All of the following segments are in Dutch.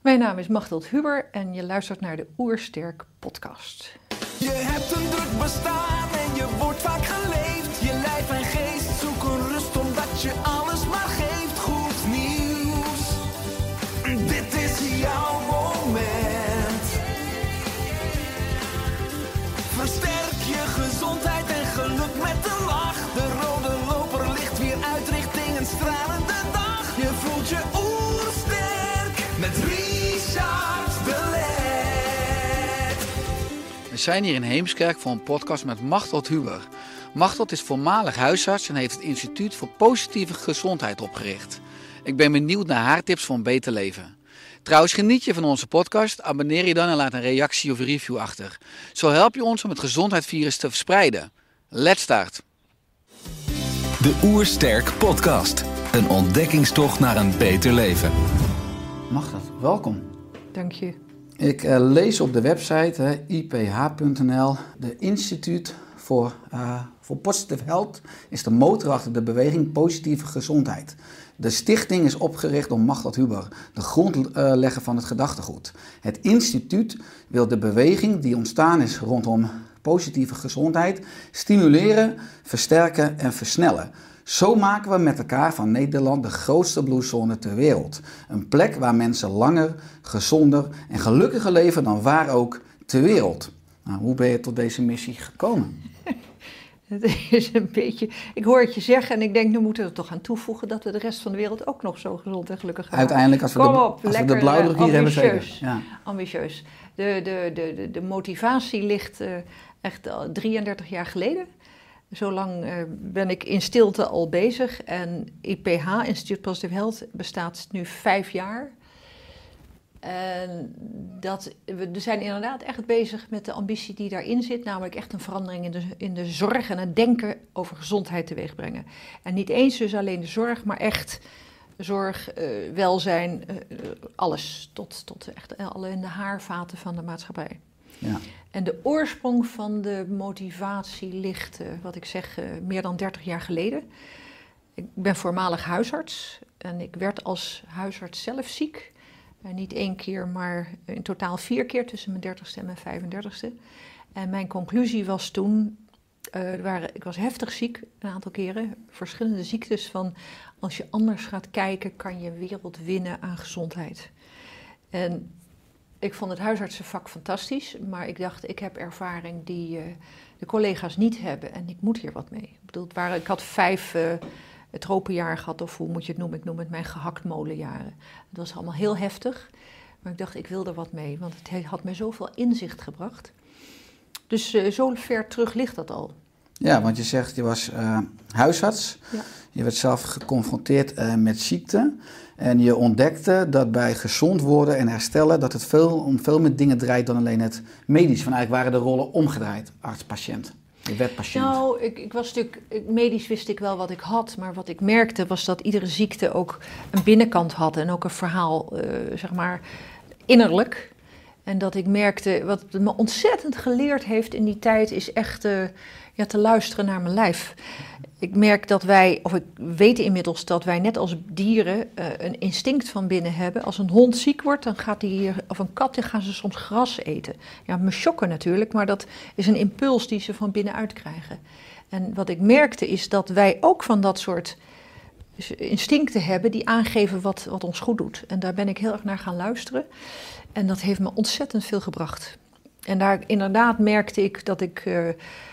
Mijn naam is Machteld Huber en je luistert naar de Oersterk podcast. Je hebt een druk bestaan en je wordt vaak geleefd. Zijn hier in Heemskerk voor een podcast met Machteld Huber. Machteld is voormalig huisarts en heeft het Instituut voor Positieve Gezondheid opgericht. Ik ben benieuwd naar haar tips voor een beter leven. Trouwens, geniet je van onze podcast? Abonneer je dan en laat een reactie of review achter. Zo help je ons om het gezondheidsvirus te verspreiden. Let's start! De Oersterk Podcast. Een ontdekkingstocht naar een beter leven. Machteld, welkom. Dank je. Ik eh, lees op de website iph.nl de Instituut voor, eh, voor Positive Health is de motor achter de beweging Positieve Gezondheid. De stichting is opgericht door Machteld Huber, de grondlegger van het gedachtegoed. Het instituut wil de beweging die ontstaan is rondom positieve gezondheid stimuleren, versterken en versnellen. Zo maken we met elkaar van Nederland de grootste bloedzone ter wereld. Een plek waar mensen langer, gezonder en gelukkiger leven dan waar ook ter wereld. Nou, hoe ben je tot deze missie gekomen? Het is een beetje. Ik hoor het je zeggen en ik denk, nu moeten we er toch aan toevoegen dat we de rest van de wereld ook nog zo gezond en gelukkig gaan. Uiteindelijk, als we Kom de, op, als we de blauwdruk eh, hier hebben, zeker. ambitieus. Ja. Ambitieus. De, de, de, de, de motivatie ligt eh, echt al 33 jaar geleden. Zo lang eh, ben ik in stilte al bezig. En IPH, Institute Positive Health, bestaat nu vijf jaar. En dat, we zijn inderdaad echt bezig met de ambitie die daarin zit, namelijk echt een verandering in de, in de zorg en het denken over gezondheid teweeg brengen. En niet eens dus alleen de zorg, maar echt zorg, eh, welzijn, eh, alles, tot, tot echt alle in de haarvaten van de maatschappij. Ja. En de oorsprong van de motivatie ligt, eh, wat ik zeg, eh, meer dan 30 jaar geleden. Ik ben voormalig huisarts en ik werd als huisarts zelf ziek. En niet één keer, maar in totaal vier keer tussen mijn 30ste en mijn 35ste. En mijn conclusie was toen, eh, waren, ik was heftig ziek een aantal keren, verschillende ziektes van als je anders gaat kijken, kan je wereld winnen aan gezondheid. En ik vond het huisartsenvak fantastisch, maar ik dacht, ik heb ervaring die eh, de collega's niet hebben en ik moet hier wat mee. Ik bedoel, het waren, ik had vijf uh, tropenjaar gehad, of hoe moet je het noemen? Ik noem het mijn gehaktmolenjaren. Het was allemaal heel heftig, maar ik dacht, ik wil er wat mee, want het had me zoveel inzicht gebracht. Dus uh, zo ver terug ligt dat al. ja, want je zegt, je was eh, huisarts. Ja. Je werd zelf geconfronteerd eh, met ziekte. En je ontdekte dat bij gezond worden en herstellen... dat het veel, om veel meer dingen draait dan alleen het medisch. Van eigenlijk waren de rollen omgedraaid, arts-patiënt. Je werd patiënt. Nou, ik, ik was natuurlijk, medisch wist ik wel wat ik had, maar wat ik merkte was dat iedere ziekte ook een binnenkant had en ook een verhaal, eh, zeg maar, innerlijk. En dat ik merkte, wat me ontzettend geleerd heeft in die tijd, is echt eh, ja, te luisteren naar mijn lijf. Ik merk dat wij, of ik weet inmiddels dat wij net als dieren eh, een instinct van binnen hebben. Als een hond ziek wordt, dan gaat die, of een kat, dan gaan ze soms gras eten. Ja, me shocken natuurlijk, maar dat is een impuls die ze van binnenuit krijgen. En wat ik merkte is dat wij ook van dat soort instincten hebben die aangeven wat, wat ons goed doet. En daar ben ik heel erg naar gaan luisteren. En dat heeft me ontzettend veel gebracht. En daar inderdaad merkte ik dat ik, eh,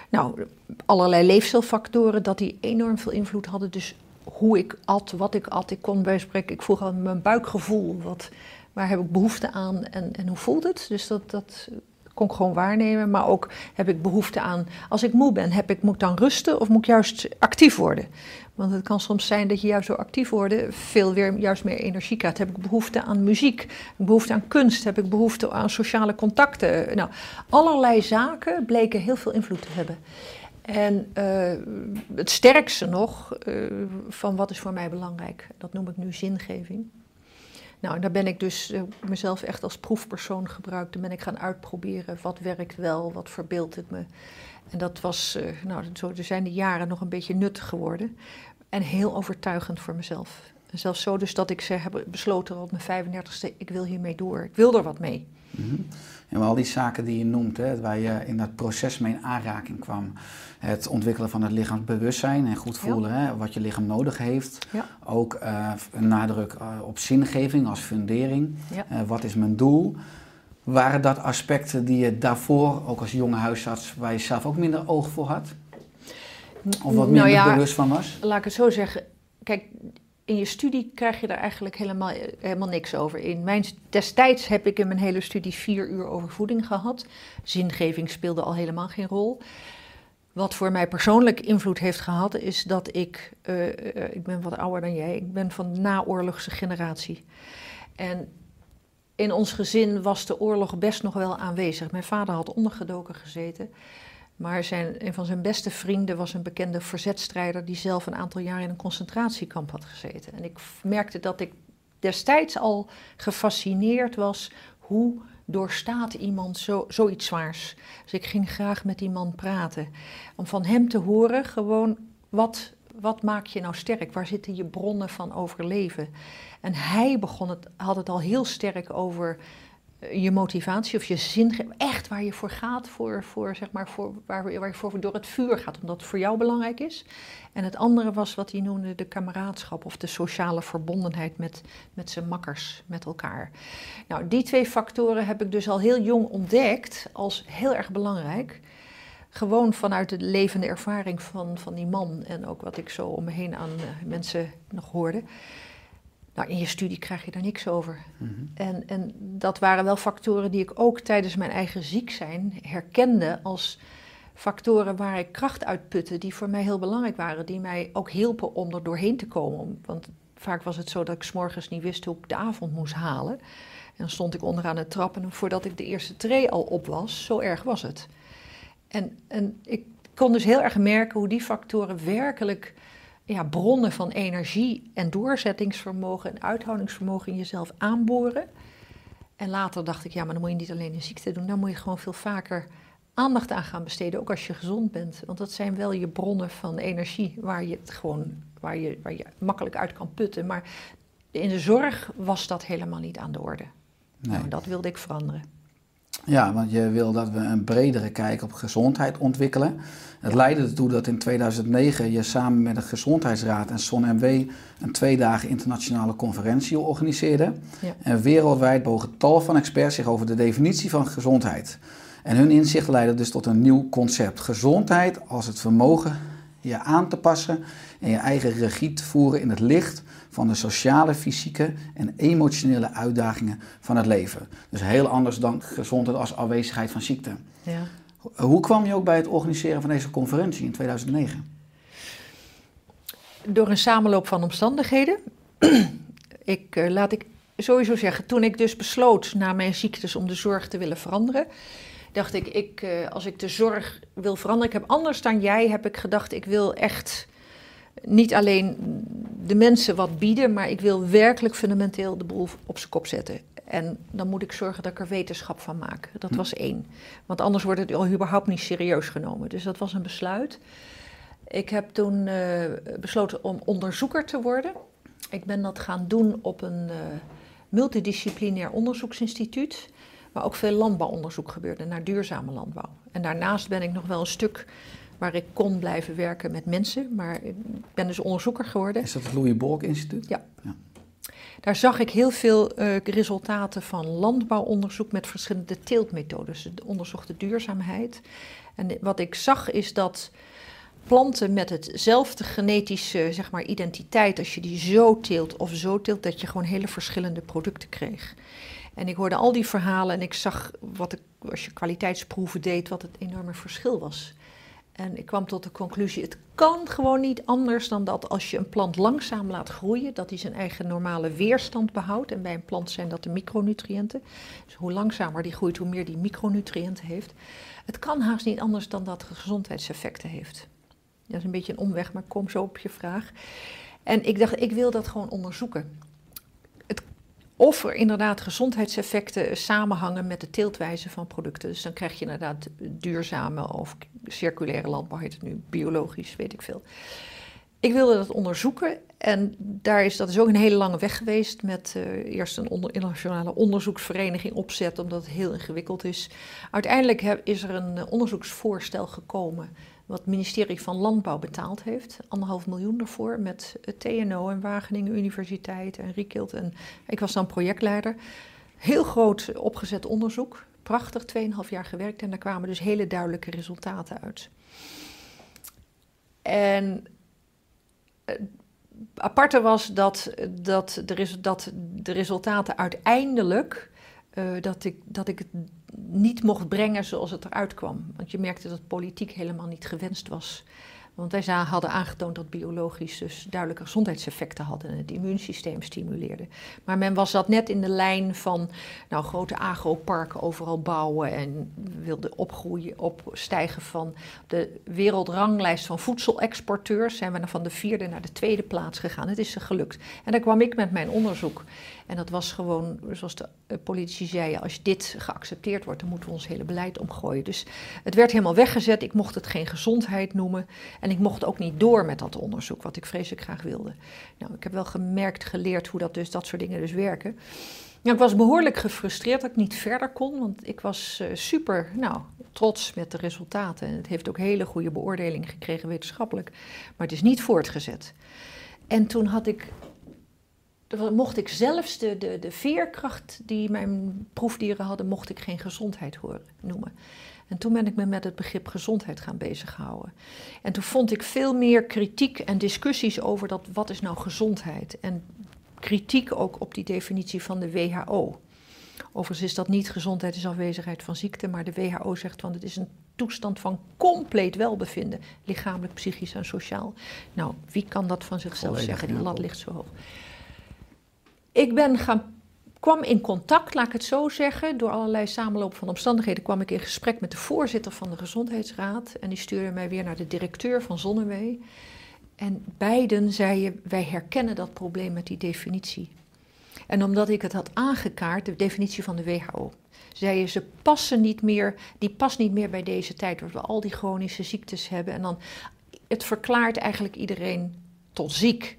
nou, allerlei leefstijlfactoren, dat die enorm veel invloed hadden. Dus hoe ik at, wat ik at. Ik kon bij spreken, ik vroeg aan mijn buikgevoel, wat, waar heb ik behoefte aan en, en hoe voelt het? Dus dat, dat kon ik gewoon waarnemen. Maar ook heb ik behoefte aan, als ik moe ben, heb ik, moet ik dan rusten of moet ik juist actief worden? Want het kan soms zijn dat je juist zo actief wordt, veel weer juist meer energie krijgt. Heb ik behoefte aan muziek, heb ik behoefte aan kunst, heb ik behoefte aan sociale contacten. Nou, allerlei zaken bleken heel veel invloed te hebben. En eh, het sterkste nog eh, van wat is voor mij belangrijk, dat noem ik nu zingeving. Nou, daar ben ik dus eh, mezelf echt als proefpersoon gebruikt. Dan ben ik gaan uitproberen wat werkt wel, wat verbeeldt het me. En dat was, nou, zo er zijn de jaren nog een beetje nuttig geworden. En heel overtuigend voor mezelf. En zelfs zo dus dat ik ze heb besloten op mijn 35ste, ik wil hiermee door. Ik wil er wat mee. Mm En al die zaken die je noemt, hè, waar je in dat proces mee in aanraking kwam. Het ontwikkelen van het lichaamsbewustzijn en goed voelen hè, wat je lichaam nodig heeft. Ja. Ook uh, een nadruk uh, op zingeving als fundering. Ja. Uh, wat is mijn doel? Waren dat aspecten die je daarvoor, ook als jonge huisarts, waar je zelf ook minder oog voor had? Of wat minder nou ja, bewust van was? Laat ik het zo zeggen. Kijk, in je studie krijg je daar eigenlijk helemaal, helemaal niks over. In mijn, destijds heb ik in mijn hele studie vier uur over voeding gehad. Zingeving speelde al helemaal geen rol. Wat voor mij persoonlijk invloed heeft gehad, is dat ik, uh, ik ben wat ouder dan jij, ik ben van de naoorlogse generatie. En in ons gezin was de oorlog best nog wel aanwezig. Mijn vader had ondergedoken gezeten. Maar zijn, een van zijn beste vrienden was een bekende verzetstrijder die zelf een aantal jaar in een concentratiekamp had gezeten. En ik merkte dat ik destijds al gefascineerd was hoe doorstaat iemand zo, zoiets zwaars. Dus ik ging graag met die man praten. Om van hem te horen gewoon wat, wat maak je nou sterk? Waar zitten je bronnen van overleven? En hij begon het, had het al heel sterk over je motivatie of je zin, echt waar je voor gaat, voor, voor, zeg maar, voor, waar, waar je voor door het vuur gaat, omdat het voor jou belangrijk is. En het andere was wat hij noemde de kameraadschap of de sociale verbondenheid met, met zijn makkers, met elkaar. Nou, die twee factoren heb ik dus al heel jong ontdekt als heel erg belangrijk. Gewoon vanuit de levende ervaring van, van die man en ook wat ik zo om me heen aan uh, mensen nog hoorde. Nou, in je studie krijg je daar niks over. Mhm. en, en dat waren wel factoren die ik ook tijdens mijn eigen ziek zijn herkende als factoren waar ik kracht uit putte, die voor mij heel belangrijk waren, die mij ook hielpen om er doorheen te komen. Want vaak was het zo dat ik s'morgens niet wist hoe ik de avond moest halen. En dan stond ik onderaan de trap en voordat ik de eerste tree al op was, zo erg was het. En, en ik kon dus heel erg merken hoe die factoren werkelijk ja, bronnen van energie en doorzettingsvermogen en uithoudingsvermogen in jezelf aanboren. En later dacht ik, ja, maar dan moet je niet alleen in ziekte doen, dan moet je gewoon veel vaker aandacht aan gaan besteden, ook als je gezond bent. Want dat zijn wel je bronnen van energie waar je het gewoon, waar je, waar je makkelijk uit kan putten. Maar in de zorg was dat helemaal niet aan de orde. Nee. Nou, dat wilde ik veranderen. Ja, want je wil dat we een bredere kijk op gezondheid ontwikkelen. Het leidde ertoe dat in 2009 je samen met de Gezondheidsraad en SON-MW een twee dagen internationale conferentie organiseerde. Ja. En wereldwijd bogen tal van experts zich over de definitie van gezondheid. En hun inzicht leidde dus tot een nieuw concept. Gezondheid als het vermogen je aan te passen en je eigen regie te voeren in het licht van de sociale, fysieke en emotionele uitdagingen van het leven. Dus heel anders dan gezondheid als afwezigheid van ziekte. Ja. Hoe kwam je ook bij het organiseren van deze conferentie in 2009? Door een samenloop van omstandigheden. ik, uh, laat ik sowieso zeggen, toen ik dus besloot na mijn ziektes om de zorg te willen veranderen, dacht ik, ik uh, als ik de zorg wil veranderen, ik heb anders dan jij, heb ik gedacht, ik wil echt niet alleen de mensen wat bieden, maar ik wil werkelijk fundamenteel de boel op zijn kop zetten. En dan moet ik zorgen dat ik er wetenschap van maak. Dat was één. Want anders wordt het al überhaupt niet serieus genomen. Dus dat was een besluit. Ik heb toen uh, besloten om onderzoeker te worden. Ik ben dat gaan doen op een uh, multidisciplinair onderzoeksinstituut. Waar ook veel landbouwonderzoek gebeurde naar duurzame landbouw. En daarnaast ben ik nog wel een stuk waar ik kon blijven werken met mensen. Maar ik ben dus onderzoeker geworden. Is dat het Louis Bolk Instituut? Ja. ja. Daar zag ik heel veel uh, resultaten van landbouwonderzoek met verschillende teeltmethodes. Onderzocht de duurzaamheid. En wat ik zag is dat planten met hetzelfde genetische zeg maar, identiteit, als je die zo teelt of zo teelt, dat je gewoon hele verschillende producten kreeg. En ik hoorde al die verhalen en ik zag wat ik, als je kwaliteitsproeven deed, wat het enorme verschil was. En ik kwam tot de conclusie, het kan gewoon niet anders dan dat als je een plant langzaam laat groeien, dat hij zijn eigen normale weerstand behoudt. En bij een plant zijn dat de micronutriënten. Dus hoe langzamer die groeit, hoe meer die micronutriënten heeft. Het kan haast niet anders dan dat het gezondheidseffecten heeft. Dat is een beetje een omweg, maar kom zo op je vraag. En ik dacht, ik wil dat gewoon onderzoeken. Of er inderdaad gezondheidseffecten samenhangen met de teeltwijze van producten. Dus dan krijg je inderdaad duurzame of circulaire landbouw, heet het nu, biologisch, weet ik veel. Ik wilde dat onderzoeken en daar is, dat is ook een hele lange weg geweest met uh, eerst een internationale onderzoeksvereniging opzet, omdat het heel ingewikkeld is. Uiteindelijk is er een uh, onderzoeksvoorstel gekomen wat het ministerie van Landbouw betaald heeft. Anderhalf miljoen ervoor met TNO en Wageningen Universiteit en Riekild. En ik was dan projectleider. Heel groot opgezet onderzoek. Prachtig, 2,5 jaar gewerkt en daar kwamen dus hele duidelijke resultaten uit. En het aparte was dat, dat, de, dat de resultaten uiteindelijk, uh, dat, ik, dat ik niet mocht brengen zoals het eruit kwam. Want je merkte dat politiek helemaal niet gewenst was. Want wij hadden aangetoond dat biologisch dus duidelijke gezondheidseffecten had en het immuunsysteem stimuleerde. Maar men was dat net in de lijn van nou, grote agroparken overal bouwen en wilde opgroeien, opstijgen van de wereldranglijst van voedselexporteurs. Zijn we van de vierde naar de tweede plaats gegaan. Het is ze gelukt. En daar kwam ik met mijn onderzoek. En dat was gewoon, zoals de eh, politici zeiden, als dit geaccepteerd wordt, dan moeten we ons hele beleid omgooien. Dus het werd helemaal weggezet. Ik mocht het geen gezondheid noemen. En ik mocht ook niet door met dat onderzoek, wat ik vreselijk graag wilde. Nou, ik heb wel gemerkt, geleerd hoe dat, dus, dat soort dingen dus werken. Nou, ik was behoorlijk gefrustreerd dat ik niet verder kon, want ik was uh, super nou, trots met de resultaten. En het heeft ook hele goede beoordelingen gekregen wetenschappelijk, maar het is niet voortgezet. En toen had ik mocht ik zelfs de, de, de veerkracht die mijn proefdieren hadden, mocht ik geen gezondheid horen, noemen. En toen ben ik me met het begrip gezondheid gaan bezighouden. En toen vond ik veel meer kritiek en discussies over dat, wat is nou gezondheid. En kritiek ook op die definitie van de WHO. Overigens is dat niet gezondheid is afwezigheid van ziekte, maar de WHO zegt van het is een toestand van compleet welbevinden, lichamelijk, psychisch en sociaal. Nou, wie kan dat van zichzelf zeggen? Die lat ligt zo hoog. Ik ben gaan, kwam in contact, laat ik het zo zeggen, door allerlei samenloop van omstandigheden kwam ik in gesprek met de voorzitter van de Gezondheidsraad en die stuurde mij weer naar de directeur van Zonnewee. En beiden zeiden, wij herkennen dat probleem met die definitie. En omdat ik het had aangekaart, de definitie van de WHO, zeiden ze passen niet meer, die past niet meer bij deze tijd, waar we al die chronische ziektes hebben. En dan, het verklaart eigenlijk iedereen tot ziek.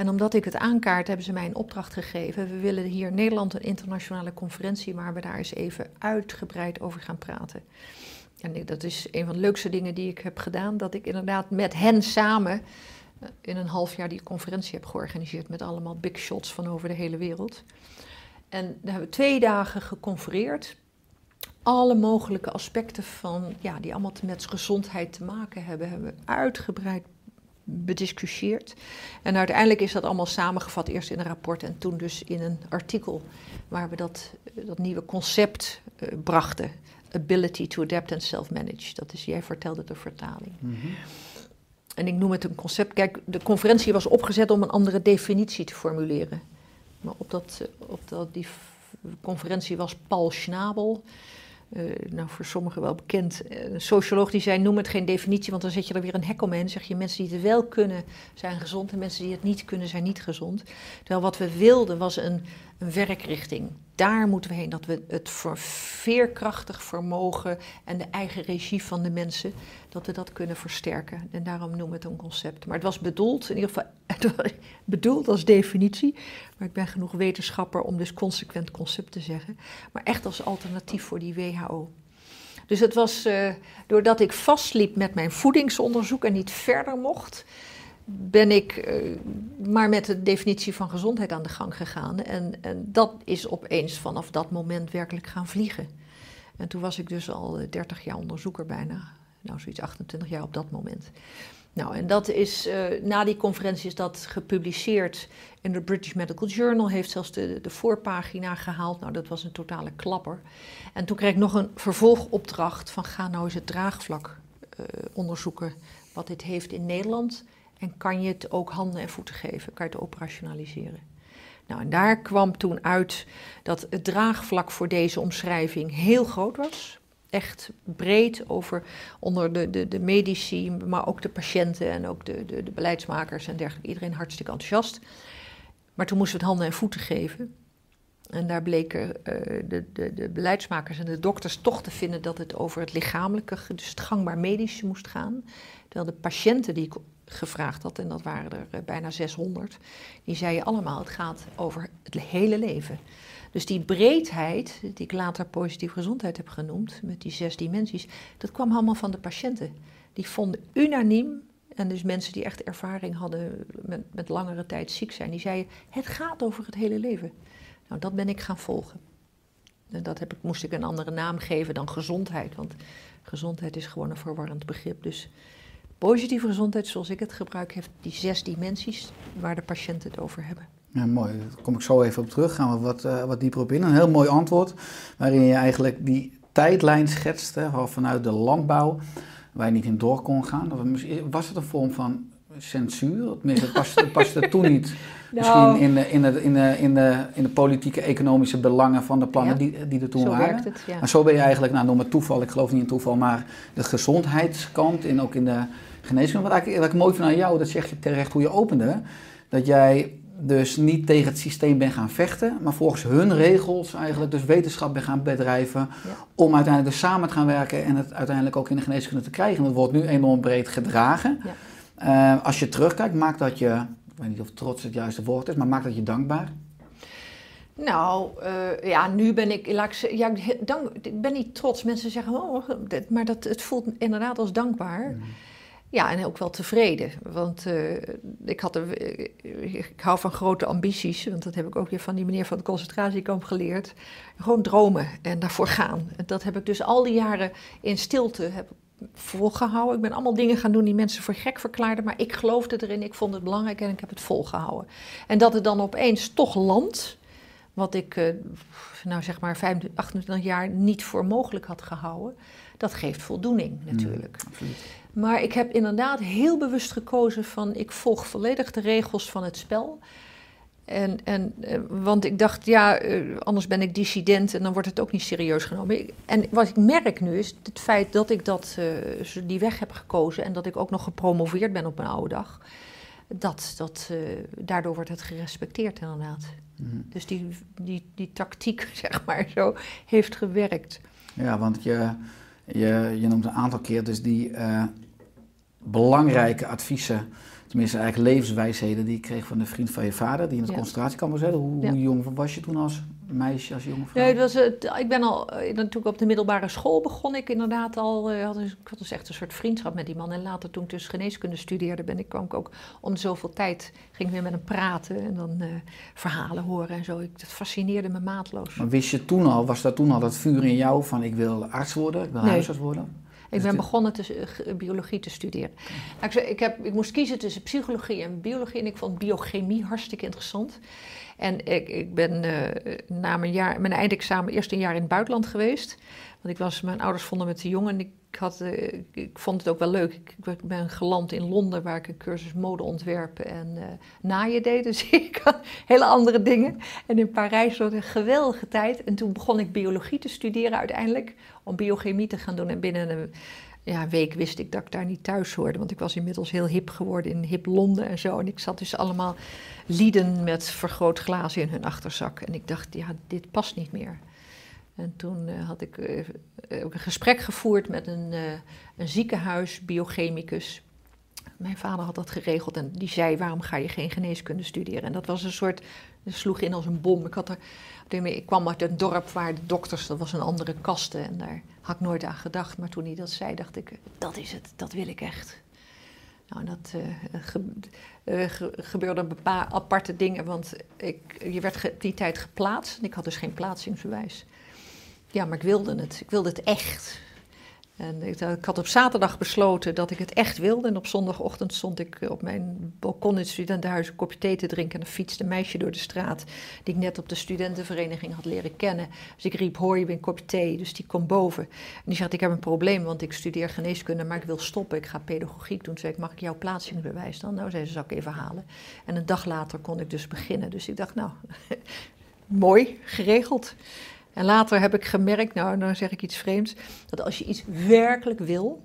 En omdat ik het aankaart, hebben ze mij een opdracht gegeven. We willen hier in Nederland een internationale conferentie, waar we daar eens even uitgebreid over gaan praten. En dat is een van de leukste dingen die ik heb gedaan, dat ik inderdaad met hen samen eh, in een half jaar die conferentie heb georganiseerd met allemaal big shots van over de hele wereld. En daar hebben we twee dagen geconfereerd. Alle mogelijke aspecten van, ja, die allemaal met gezondheid te maken hebben, hebben we uitgebreid bediscussieerd. En uiteindelijk is dat allemaal samengevat, eerst in een rapport en toen dus in een artikel waar we dat, dat nieuwe concept uh, brachten. Ability to adapt and self-manage. Dat is, jij vertelde de vertaling. Mm -hmm. En ik noem het een concept. Kijk, de conferentie was opgezet om een andere definitie te formuleren. Maar op, dat, op dat, die conferentie was Paul Schnabel, uh, nou voor sommigen wel bekend, uh, een socioloog die zei: noem het geen definitie, want dan zet je er weer een hek omheen. Dan zeg je: mensen die het wel kunnen zijn gezond en mensen die het niet kunnen zijn niet gezond. Terwijl wat we wilden was een, een werkrichting. Daar moeten we heen, dat we het veerkrachtig vermogen en de eigen regie van de mensen, dat we dat kunnen versterken. En daarom we het een concept. Maar het was bedoeld, in ieder geval bedoeld als definitie, maar ik ben genoeg wetenschapper om dus consequent concept te zeggen, maar echt als alternatief voor die WHO. Dus het was uh, doordat ik vastliep met mijn voedingsonderzoek en niet verder mocht, ben ik uh, maar met de definitie van gezondheid aan de gang gegaan. En, en, dat is opeens vanaf dat moment werkelijk gaan vliegen. En toen was ik dus al 30 jaar onderzoeker bijna. Nou, zoiets 28 jaar op dat moment. Nou, en dat is, eh, na die conferentie is dat gepubliceerd in de British Medical Journal, heeft zelfs de, de voorpagina gehaald. Nou, dat was een totale klapper. En toen kreeg ik nog een vervolgopdracht van ga nou eens het draagvlak eh, onderzoeken wat dit heeft in Nederland. En kan je het ook handen en voeten geven? Kan je het operationaliseren? Nou, en daar kwam toen uit dat het draagvlak voor deze omschrijving heel groot was. Echt breed over onder de, de, de medici, maar ook de patiënten en ook de, de, de beleidsmakers en dergelijke. Iedereen hartstikke enthousiast. Maar toen moesten we het handen en voeten geven. En daar bleken uh, de, de, de beleidsmakers en de dokters toch te vinden dat het over het lichamelijke, dus het gangbaar medische moest gaan. Terwijl de patiënten die ik gevraagd had, en dat waren er uh, bijna 600, die zeiden allemaal: het gaat over het hele leven. Dus die breedheid, die ik later positieve gezondheid heb genoemd, met die zes dimensies, dat kwam allemaal van de patiënten. Die vonden unaniem, en dus mensen die echt ervaring hadden met, met langere tijd ziek zijn, die zeiden: het gaat over het hele leven. Nou, dat ben ik gaan volgen. En dat heb ik, moest ik een andere naam geven dan gezondheid, want gezondheid is gewoon een verwarrend begrip. Dus positieve gezondheid, zoals ik het gebruik, heeft die zes dimensies waar de patiënten het over hebben. Ja, mooi. Daar kom ik zo even op terug. Gaan we wat, uh, wat dieper op in. Een heel mooi antwoord, waarin je eigenlijk die tijdlijn schetst hè, vanuit de landbouw, waar je niet in door kon gaan. Was het een vorm van censuur? Het paste, paste toen niet. Nou. Misschien in de, in, de, in, de, in, de, in de politieke, economische belangen van de plannen Ja, die, die er toen zo waren. werkt het, ja. Maar zo ben je eigenlijk, nou noem het toeval, ik geloof niet in toeval, maar de gezondheidskant en ook in de geneeskunde. Wat, ik mooi vind aan jou, dat zeg je terecht hoe je opende, dat jij dus niet tegen het systeem bent gaan vechten, maar volgens hun regels eigenlijk dus wetenschap bent gaan bedrijven Ja. om uiteindelijk dus samen te gaan werken en het uiteindelijk ook in de geneeskunde te krijgen. Dat wordt nu enorm breed gedragen. Ja. Eh, als je terugkijkt, maakt dat je, ik weet niet of trots het juiste woord is, maar maakt dat je dankbaar? Nou, eh, ja, nu ben ik, laat ik, ja, ik- dank, ik ben niet trots. Mensen zeggen, oh, dit- maar dat, het voelt inderdaad als dankbaar. Ja, en ook wel tevreden. Want eh, ik, had er, ik hou van grote ambities, want dat heb ik ook weer van die meneer van het concentratiekamp geleerd. Gewoon dromen en daarvoor gaan. En dat heb ik dus al die jaren in stilte heb volgehouden. Ik ben allemaal dingen gaan doen die mensen voor gek verklaarden, maar ik geloofde erin, ik vond het belangrijk en ik heb het volgehouden. En dat het dan opeens toch landt, wat ik, eh, nou zeg maar, 25, 28 jaar niet voor mogelijk had gehouden, dat geeft voldoening natuurlijk. Absoluut. Maar ik heb inderdaad heel bewust gekozen van ik volg volledig de regels van het spel. En, en, eh, want ik dacht, ja, eh, anders ben ik dissident en dan wordt het ook niet serieus genomen. En wat ik merk nu is het feit dat ik dat, eh, die weg heb gekozen en dat ik ook nog gepromoveerd ben op mijn oude dag. Dat, dat, daardoor wordt het gerespecteerd inderdaad. Mhm. Dus die, die, die tactiek, zeg maar zo, heeft gewerkt. Ja, want je, je, je noemt een aantal keer dus die belangrijke adviezen, tenminste eigenlijk levenswijsheden die je kreeg van een vriend van je vader, die in het Ja. concentratiekamp was. hè? Hoe, Ja. jong was je toen als meisje, als jonge vrouw? Nee, het was, het- ik ben al, eh, natuurlijk op de middelbare school begon ik inderdaad al, eh, had, ik had dus echt een soort vriendschap met die man. En later toen ik dus geneeskunde studeerde, ben ik, kwam ik ook om zoveel tijd, ging ik weer met hem praten en dan eh, verhalen horen en zo. Ik, dat fascineerde me maatloos. Maar wist je toen al, was dat toen al dat vuur in jou van ik wil arts worden, ik wil Nee. huisarts worden? Ik ben begonnen te, eh, biologie te studeren. Nou, ik, heb, ik moest kiezen tussen psychologie en biologie en ik vond biochemie hartstikke interessant. En ik, ik ben eh, na mijn, jaar, mijn eindexamen eerst een jaar in het buitenland geweest. Want ik was, mijn ouders vonden me te jong en ik, had, eh, ik, ik vond het ook wel leuk. Ik, ik ben geland in Londen waar ik een cursus modeontwerpen en eh, naaien deed. Dus ik had hele andere dingen. En in Parijs was een geweldige tijd. En toen begon ik biologie te studeren uiteindelijk. Om biochemie te gaan doen. En binnen een ja, week wist ik dat ik daar niet thuis hoorde. Want ik was inmiddels heel hip geworden in hip Londen en zo. En ik zat dus allemaal lieden met vergrootglazen in hun achterzak. En ik dacht, ja, dit past niet meer. En toen eh, had ik eh, ook een gesprek gevoerd met een, eh, een ziekenhuis, biochemicus. Mijn vader had dat geregeld en die zei: Waarom ga je geen geneeskunde studeren? En dat was een soort, dat sloeg in als een bom. Ik, had ik kwam uit een dorp waar de dokters, dat was een andere kaste. En daar had ik nooit aan gedacht. Maar toen hij dat zei, dacht ik: Dat is het, dat wil ik echt. Nou, dat ge- ge- gebeurden een paar aparte dingen, want ik, je werd die tijd geplaatst. En ik had dus geen plaatsingsbewijs. Ja, maar ik wilde het. Ik wilde het echt. En ik, had op zaterdag besloten dat ik het echt wilde. En op zondagochtend stond ik op mijn balkon in het studentenhuis een kopje thee te drinken. En er fietste een meisje door de straat die ik net op de studentenvereniging had leren kennen. Dus ik riep, hoor je weer een kopje thee? Dus die komt boven. En die zegt, ik heb een probleem, want ik studeer geneeskunde, maar ik wil stoppen. Ik ga pedagogiek doen. Toen zei ik, mag ik jouw plaatsingbewijs dan? Nou, zei ze, zal ik even halen. En een dag later kon ik dus beginnen. Dus ik dacht, nou, mooi, geregeld. En later heb ik gemerkt, nou, dan zeg ik iets vreemds, dat als je iets werkelijk wil,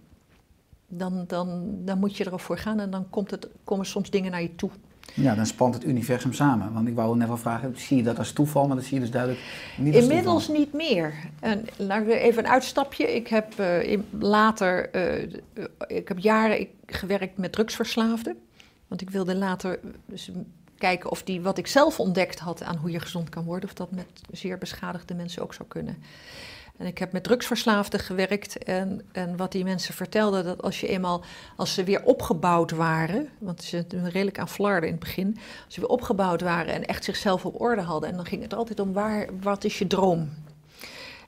dan, dan, dan moet je erop voor gaan en dan komt het, komen soms dingen naar je toe. Ja, dan spant het universum samen. Want ik wou net wel vragen, zie je dat als toeval, maar dat zie je dus duidelijk niet als Inmiddels niet meer. En laat even een uitstapje. Ik heb uh, later, uh, ik heb jaren gewerkt met drugsverslaafden. Want ik wilde later dus kijken of die wat ik zelf ontdekt had aan hoe je gezond kan worden, of dat met zeer beschadigde mensen ook zou kunnen. En ik heb met drugsverslaafden gewerkt en, en wat die mensen vertelden, dat als je eenmaal, als ze weer opgebouwd waren, want ze zijn redelijk aan flarden in het begin, als ze weer opgebouwd waren en echt zichzelf op orde hadden, en dan ging het altijd om waar, wat is je droom?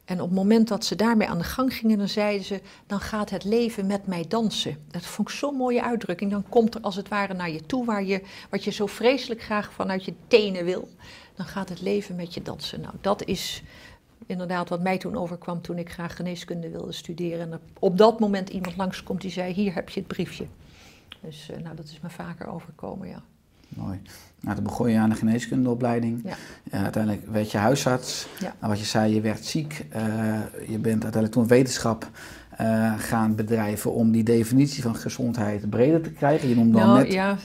En op het moment dat ze daarmee aan de gang gingen, dan zeiden ze: dan gaat het leven met mij dansen. Dat vond ik zo'n mooie uitdrukking. Dan komt er als het ware naar je toe waar je, wat je zo vreselijk graag vanuit je tenen wil. Dan gaat het leven met je dansen. Nou, dat is inderdaad wat mij toen overkwam toen ik graag geneeskunde wilde studeren. En op dat moment iemand langskomt die zei: hier heb je het briefje. Dus uh, nou, dat is me vaker overkomen, ja. Mooi. Nou, toen begon je aan de geneeskundeopleiding. Ja. Uh, uiteindelijk werd je huisarts. Ja. Nou, wat je zei, je werd ziek. Uh, je bent uiteindelijk toen wetenschap uh, gaan bedrijven om die definitie van gezondheid breder te krijgen. Je noemde nou, net... ja,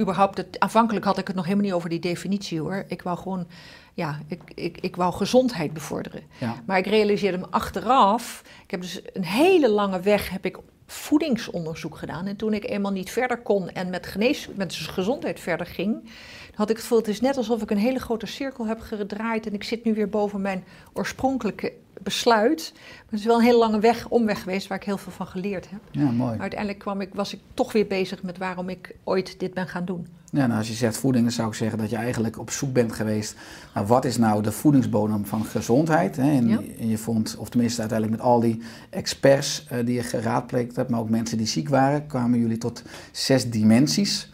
überhaupt, het, aanvankelijk had ik het nog helemaal niet over die definitie hoor. Ik wou gewoon, ja, ik, ik, ik wou gezondheid bevorderen. Ja. Maar ik realiseerde me achteraf, ik heb dus een hele lange weg heb ik voedingsonderzoek gedaan. En toen ik eenmaal niet verder kon en met, genees, met gezondheid verder ging, had ik het gevoel, het is net alsof ik een hele grote cirkel heb gedraaid en ik zit nu weer boven mijn oorspronkelijke besluit. Maar het is wel een hele lange weg, omweg geweest waar ik heel veel van geleerd heb. Ja, mooi. Maar uiteindelijk kwam ik, was ik toch weer bezig met waarom ik ooit dit ben gaan doen. Ja, nou, als je zegt voeding, dan zou ik zeggen dat je eigenlijk op zoek bent geweest naar wat is nou de voedingsbodem van gezondheid. Hè? En, en, je vond, of tenminste uiteindelijk met al die experts uh, die je geraadpleegd hebt, maar ook mensen die ziek waren, kwamen jullie tot zes dimensies.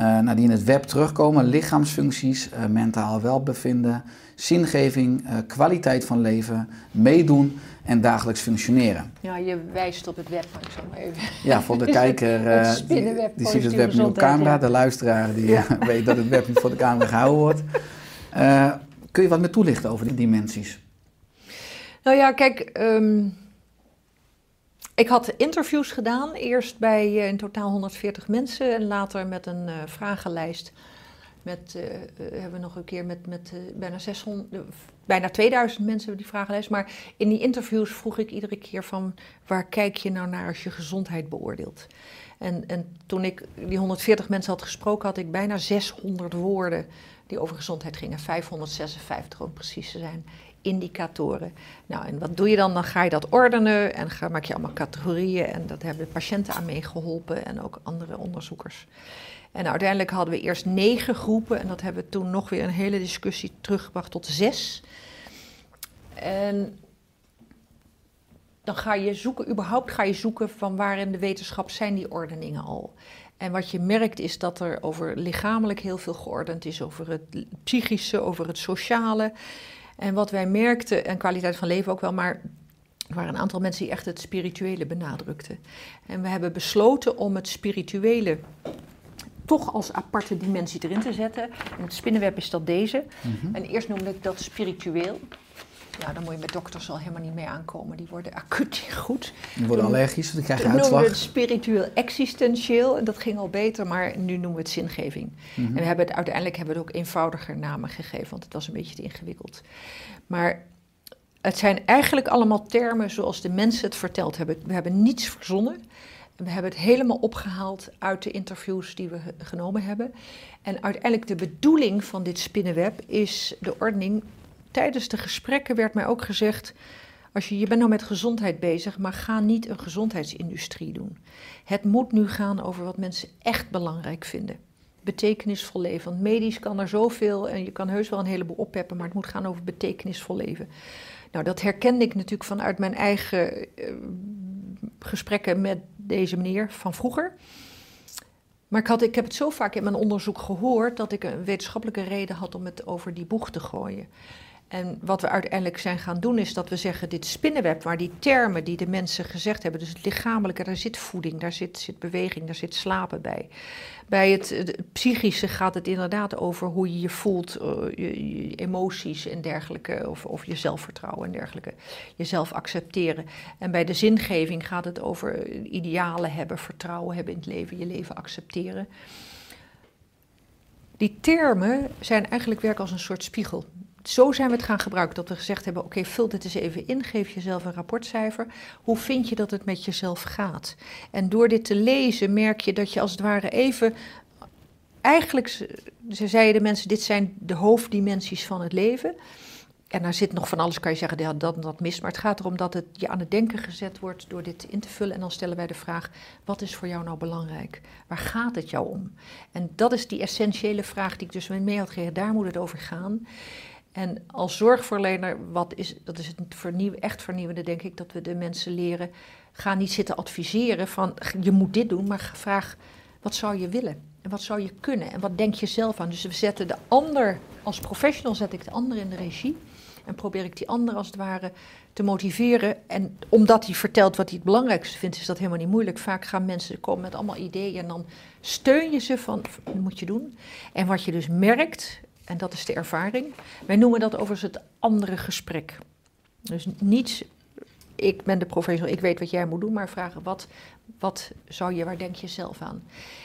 Uh, nou, die in het web terugkomen, lichaamsfuncties, uh, mentaal welbevinden, zingeving, kwaliteit van leven, meedoen en dagelijks functioneren. Ja, je wijst op het web, maar ik zal maar even... Ja, voor de kijker, uh, die, die ziet het web nu op camera. De luisteraar die ja. weet dat het web niet voor de camera gehouden wordt. Uh, kun je wat meer toelichten over die dimensies? Nou ja, kijk... Um, ik had interviews gedaan, eerst bij uh, in totaal 140 mensen en later met een vragenlijst met, uh, hebben we nog een keer met, met bijna 600, bijna 2000 mensen die vragenlijst. Maar in die interviews vroeg ik iedere keer van waar kijk je nou naar als je gezondheid beoordeelt? En, en toen ik die 140 mensen had gesproken, had ik bijna 600 woorden die over gezondheid gingen. 556 om precies te zijn. Indicatoren. Nou, en wat doe je dan? Dan ga je dat ordenen en ga, maak je allemaal categorieën. En dat hebben de patiënten aan meegeholpen en ook andere onderzoekers. En uiteindelijk hadden we eerst negen groepen en dat hebben we toen nog weer een hele discussie teruggebracht tot zes. En dan ga je zoeken, überhaupt ga je zoeken van waar in de wetenschap zijn die ordeningen al. En wat je merkt is dat er over lichamelijk heel veel geordend is, over het psychische, over het sociale. En wat wij merkten, en kwaliteit van leven ook wel, maar er waren een aantal mensen die echt het spirituele benadrukten. En we hebben besloten om het spirituele toch als aparte dimensie erin te zetten. In het spinnenweb is dat deze. Mhm. En eerst noemde ik dat spiritueel. Ja, dan moet je met dokters al helemaal niet mee aankomen. Die worden acuut goed. Die worden allergisch, dan krijg je uitslag. noemen het spiritueel existentieel. En dat ging al beter, maar nu noemen we het zingeving. Mhm. En we hebben het, uiteindelijk hebben we het ook eenvoudiger namen gegeven, want het was een beetje te ingewikkeld. Maar het zijn eigenlijk allemaal termen zoals de mensen het verteld hebben. We hebben niets verzonnen. We hebben het helemaal opgehaald uit de interviews die we genomen hebben. En uiteindelijk de bedoeling van dit spinnenweb is de ordening. Tijdens de gesprekken werd mij ook gezegd, als je, je bent nou met gezondheid bezig, maar ga niet een gezondheidsindustrie doen. Het moet nu gaan over wat mensen echt belangrijk vinden. Betekenisvol leven. Want medisch kan er zoveel en je kan heus wel een heleboel oppeppen, maar het moet gaan over betekenisvol leven. Nou, dat herkende ik natuurlijk vanuit mijn eigen uh, gesprekken met deze meneer van vroeger. Maar ik, had, ik heb het zo vaak in mijn onderzoek gehoord dat ik een wetenschappelijke reden had om het over die boeg te gooien. En wat we uiteindelijk zijn gaan doen is dat we zeggen, dit spinnenweb, waar die termen die de mensen gezegd hebben, dus het lichamelijke, daar zit voeding, daar zit, zit beweging, daar zit slapen bij. Bij het, psychische gaat het inderdaad over hoe je je voelt, je, je, emoties en dergelijke, of, of je zelfvertrouwen en dergelijke, jezelf accepteren. En bij de zingeving gaat het over idealen hebben, vertrouwen hebben in het leven, je leven accepteren. Die termen zijn eigenlijk werken als een soort spiegel zo zijn we het gaan gebruiken. Dat we gezegd hebben: oké, vul dit eens even in. Geef jezelf een rapportcijfer. Hoe vind je dat het met jezelf gaat? En door dit te lezen merk je dat je als het ware even. Eigenlijk, ze zeiden de mensen: dit zijn de hoofddimensies van het leven. En daar zit nog van alles, kan je zeggen, dat dat mis. Maar het gaat erom dat het je aan het denken gezet wordt door dit in te vullen. En dan stellen wij de vraag, wat is voor jou nou belangrijk? Waar gaat het jou om? En dat is die essentiële vraag die ik dus mee had gegeven. Daar moet het over gaan. En als zorgverlener, wat is, dat is het vernieuw, echt vernieuwende, denk ik, dat we de mensen leren. Ga niet zitten adviseren van je moet dit doen, maar vraag wat zou je willen? En wat zou je kunnen? En wat denk je zelf aan? Dus we zetten de ander, als professional zet ik de ander in de regie. En probeer ik die ander als het ware te motiveren. En omdat hij vertelt wat hij het belangrijkste vindt, is dat helemaal niet moeilijk. Vaak gaan mensen komen met allemaal ideeën en dan steun je ze van, dat moet je doen. En wat je dus merkt, en dat is de ervaring. Wij noemen dat overigens het andere gesprek. Dus niet, ik ben de professional, ik weet wat jij moet doen, maar vragen wat, wat zou je, waar denk je zelf aan?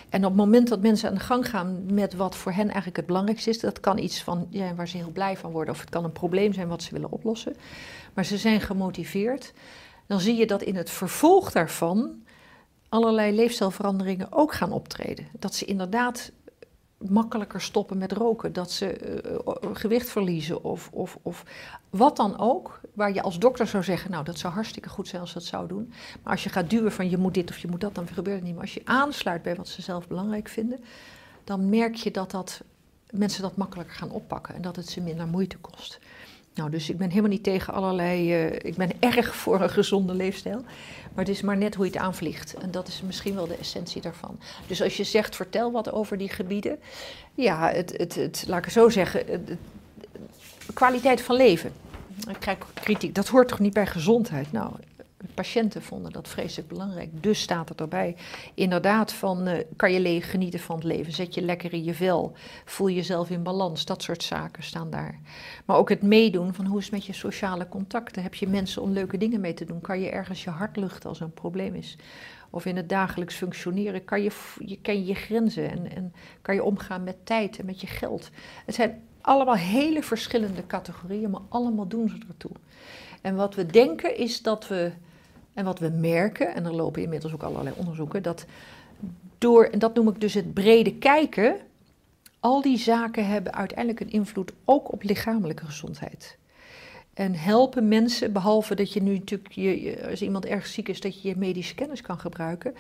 En op het moment dat mensen aan de gang gaan met wat voor hen eigenlijk het belangrijkste is, dat kan iets van, ja, waar ze heel blij van worden, of het kan een probleem zijn wat ze willen oplossen, maar ze zijn gemotiveerd, dan zie je dat in het vervolg daarvan allerlei leefstijlveranderingen ook gaan optreden. Dat ze inderdaad makkelijker stoppen met roken, dat ze uh, gewicht verliezen of, of, of wat dan ook, waar je als dokter zou zeggen, nou dat zou hartstikke goed zijn als dat zou doen. Maar als je gaat duwen van je moet dit of je moet dat, dan gebeurt het niet. Maar als je aansluit bij wat ze zelf belangrijk vinden, dan merk je dat, dat mensen dat makkelijker gaan oppakken en dat het ze minder moeite kost. Nou, dus ik ben helemaal niet tegen allerlei. Uh, ik ben erg voor een gezonde leefstijl. Maar het is maar net hoe je het aanvliegt. En dat is misschien wel de essentie daarvan. Dus als je zegt, vertel wat over die gebieden. Ja, het, het, het, laat ik het zo zeggen. Het, kwaliteit van leven. Ik krijg kritiek. Dat hoort toch niet bij gezondheid? Nou, patiënten vonden dat vreselijk belangrijk. Dus staat het erbij. Inderdaad, van uh, kan je genieten van het leven? Zet je lekker in je vel? Voel jezelf in balans? Dat soort zaken staan daar. Maar ook het meedoen van hoe is het met je sociale contacten? Heb je mensen om leuke dingen mee te doen? Kan je ergens je hart luchten als er een probleem is? Of in het dagelijks functioneren, kan je, je, ken je je grenzen en, en kan je omgaan met tijd en met je geld? Het zijn allemaal hele verschillende categorieën, maar allemaal doen ze ertoe. En wat we denken is dat we en wat we merken, en er lopen inmiddels ook allerlei onderzoeken, dat door, en dat noem ik dus het brede kijken, al die zaken hebben uiteindelijk een invloed ook op lichamelijke gezondheid. En helpen mensen, behalve dat je nu natuurlijk, je, als iemand erg ziek is, dat je je medische kennis kan gebruiken.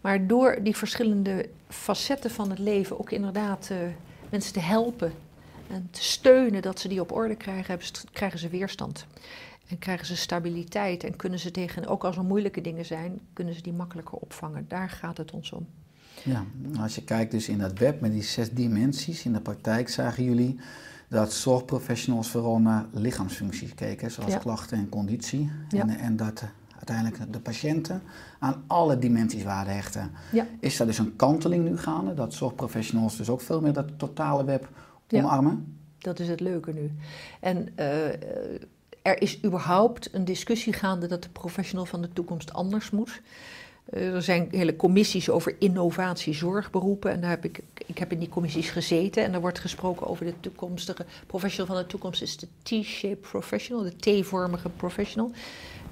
Maar door die verschillende facetten van het leven ook inderdaad uh, mensen te helpen en te steunen dat ze die op orde krijgen, krijgen ze weerstand. En krijgen ze stabiliteit en kunnen ze tegen, ook als er moeilijke dingen zijn, kunnen ze die makkelijker opvangen. Daar gaat het ons om. Ja, als je kijkt dus in dat web met die zes dimensies, in de praktijk zagen jullie dat zorgprofessionals vooral naar lichaamsfuncties keken, zoals klachten en conditie. En, en dat uiteindelijk de patiënten aan alle dimensies waarde hechten. Ja. Is dat dus een kanteling nu gaande, dat zorgprofessionals dus ook veel meer dat totale web omarmen? Dat is het leuke nu. En uh, er is überhaupt een discussie gaande dat de professional van de toekomst anders moet. Eh, er zijn hele commissies over innovatie zorgberoepen. En daar heb ik, ik heb in die commissies gezeten. En er wordt gesproken over de toekomstige professional van de toekomst. is de T-shape professional, de T-vormige professional.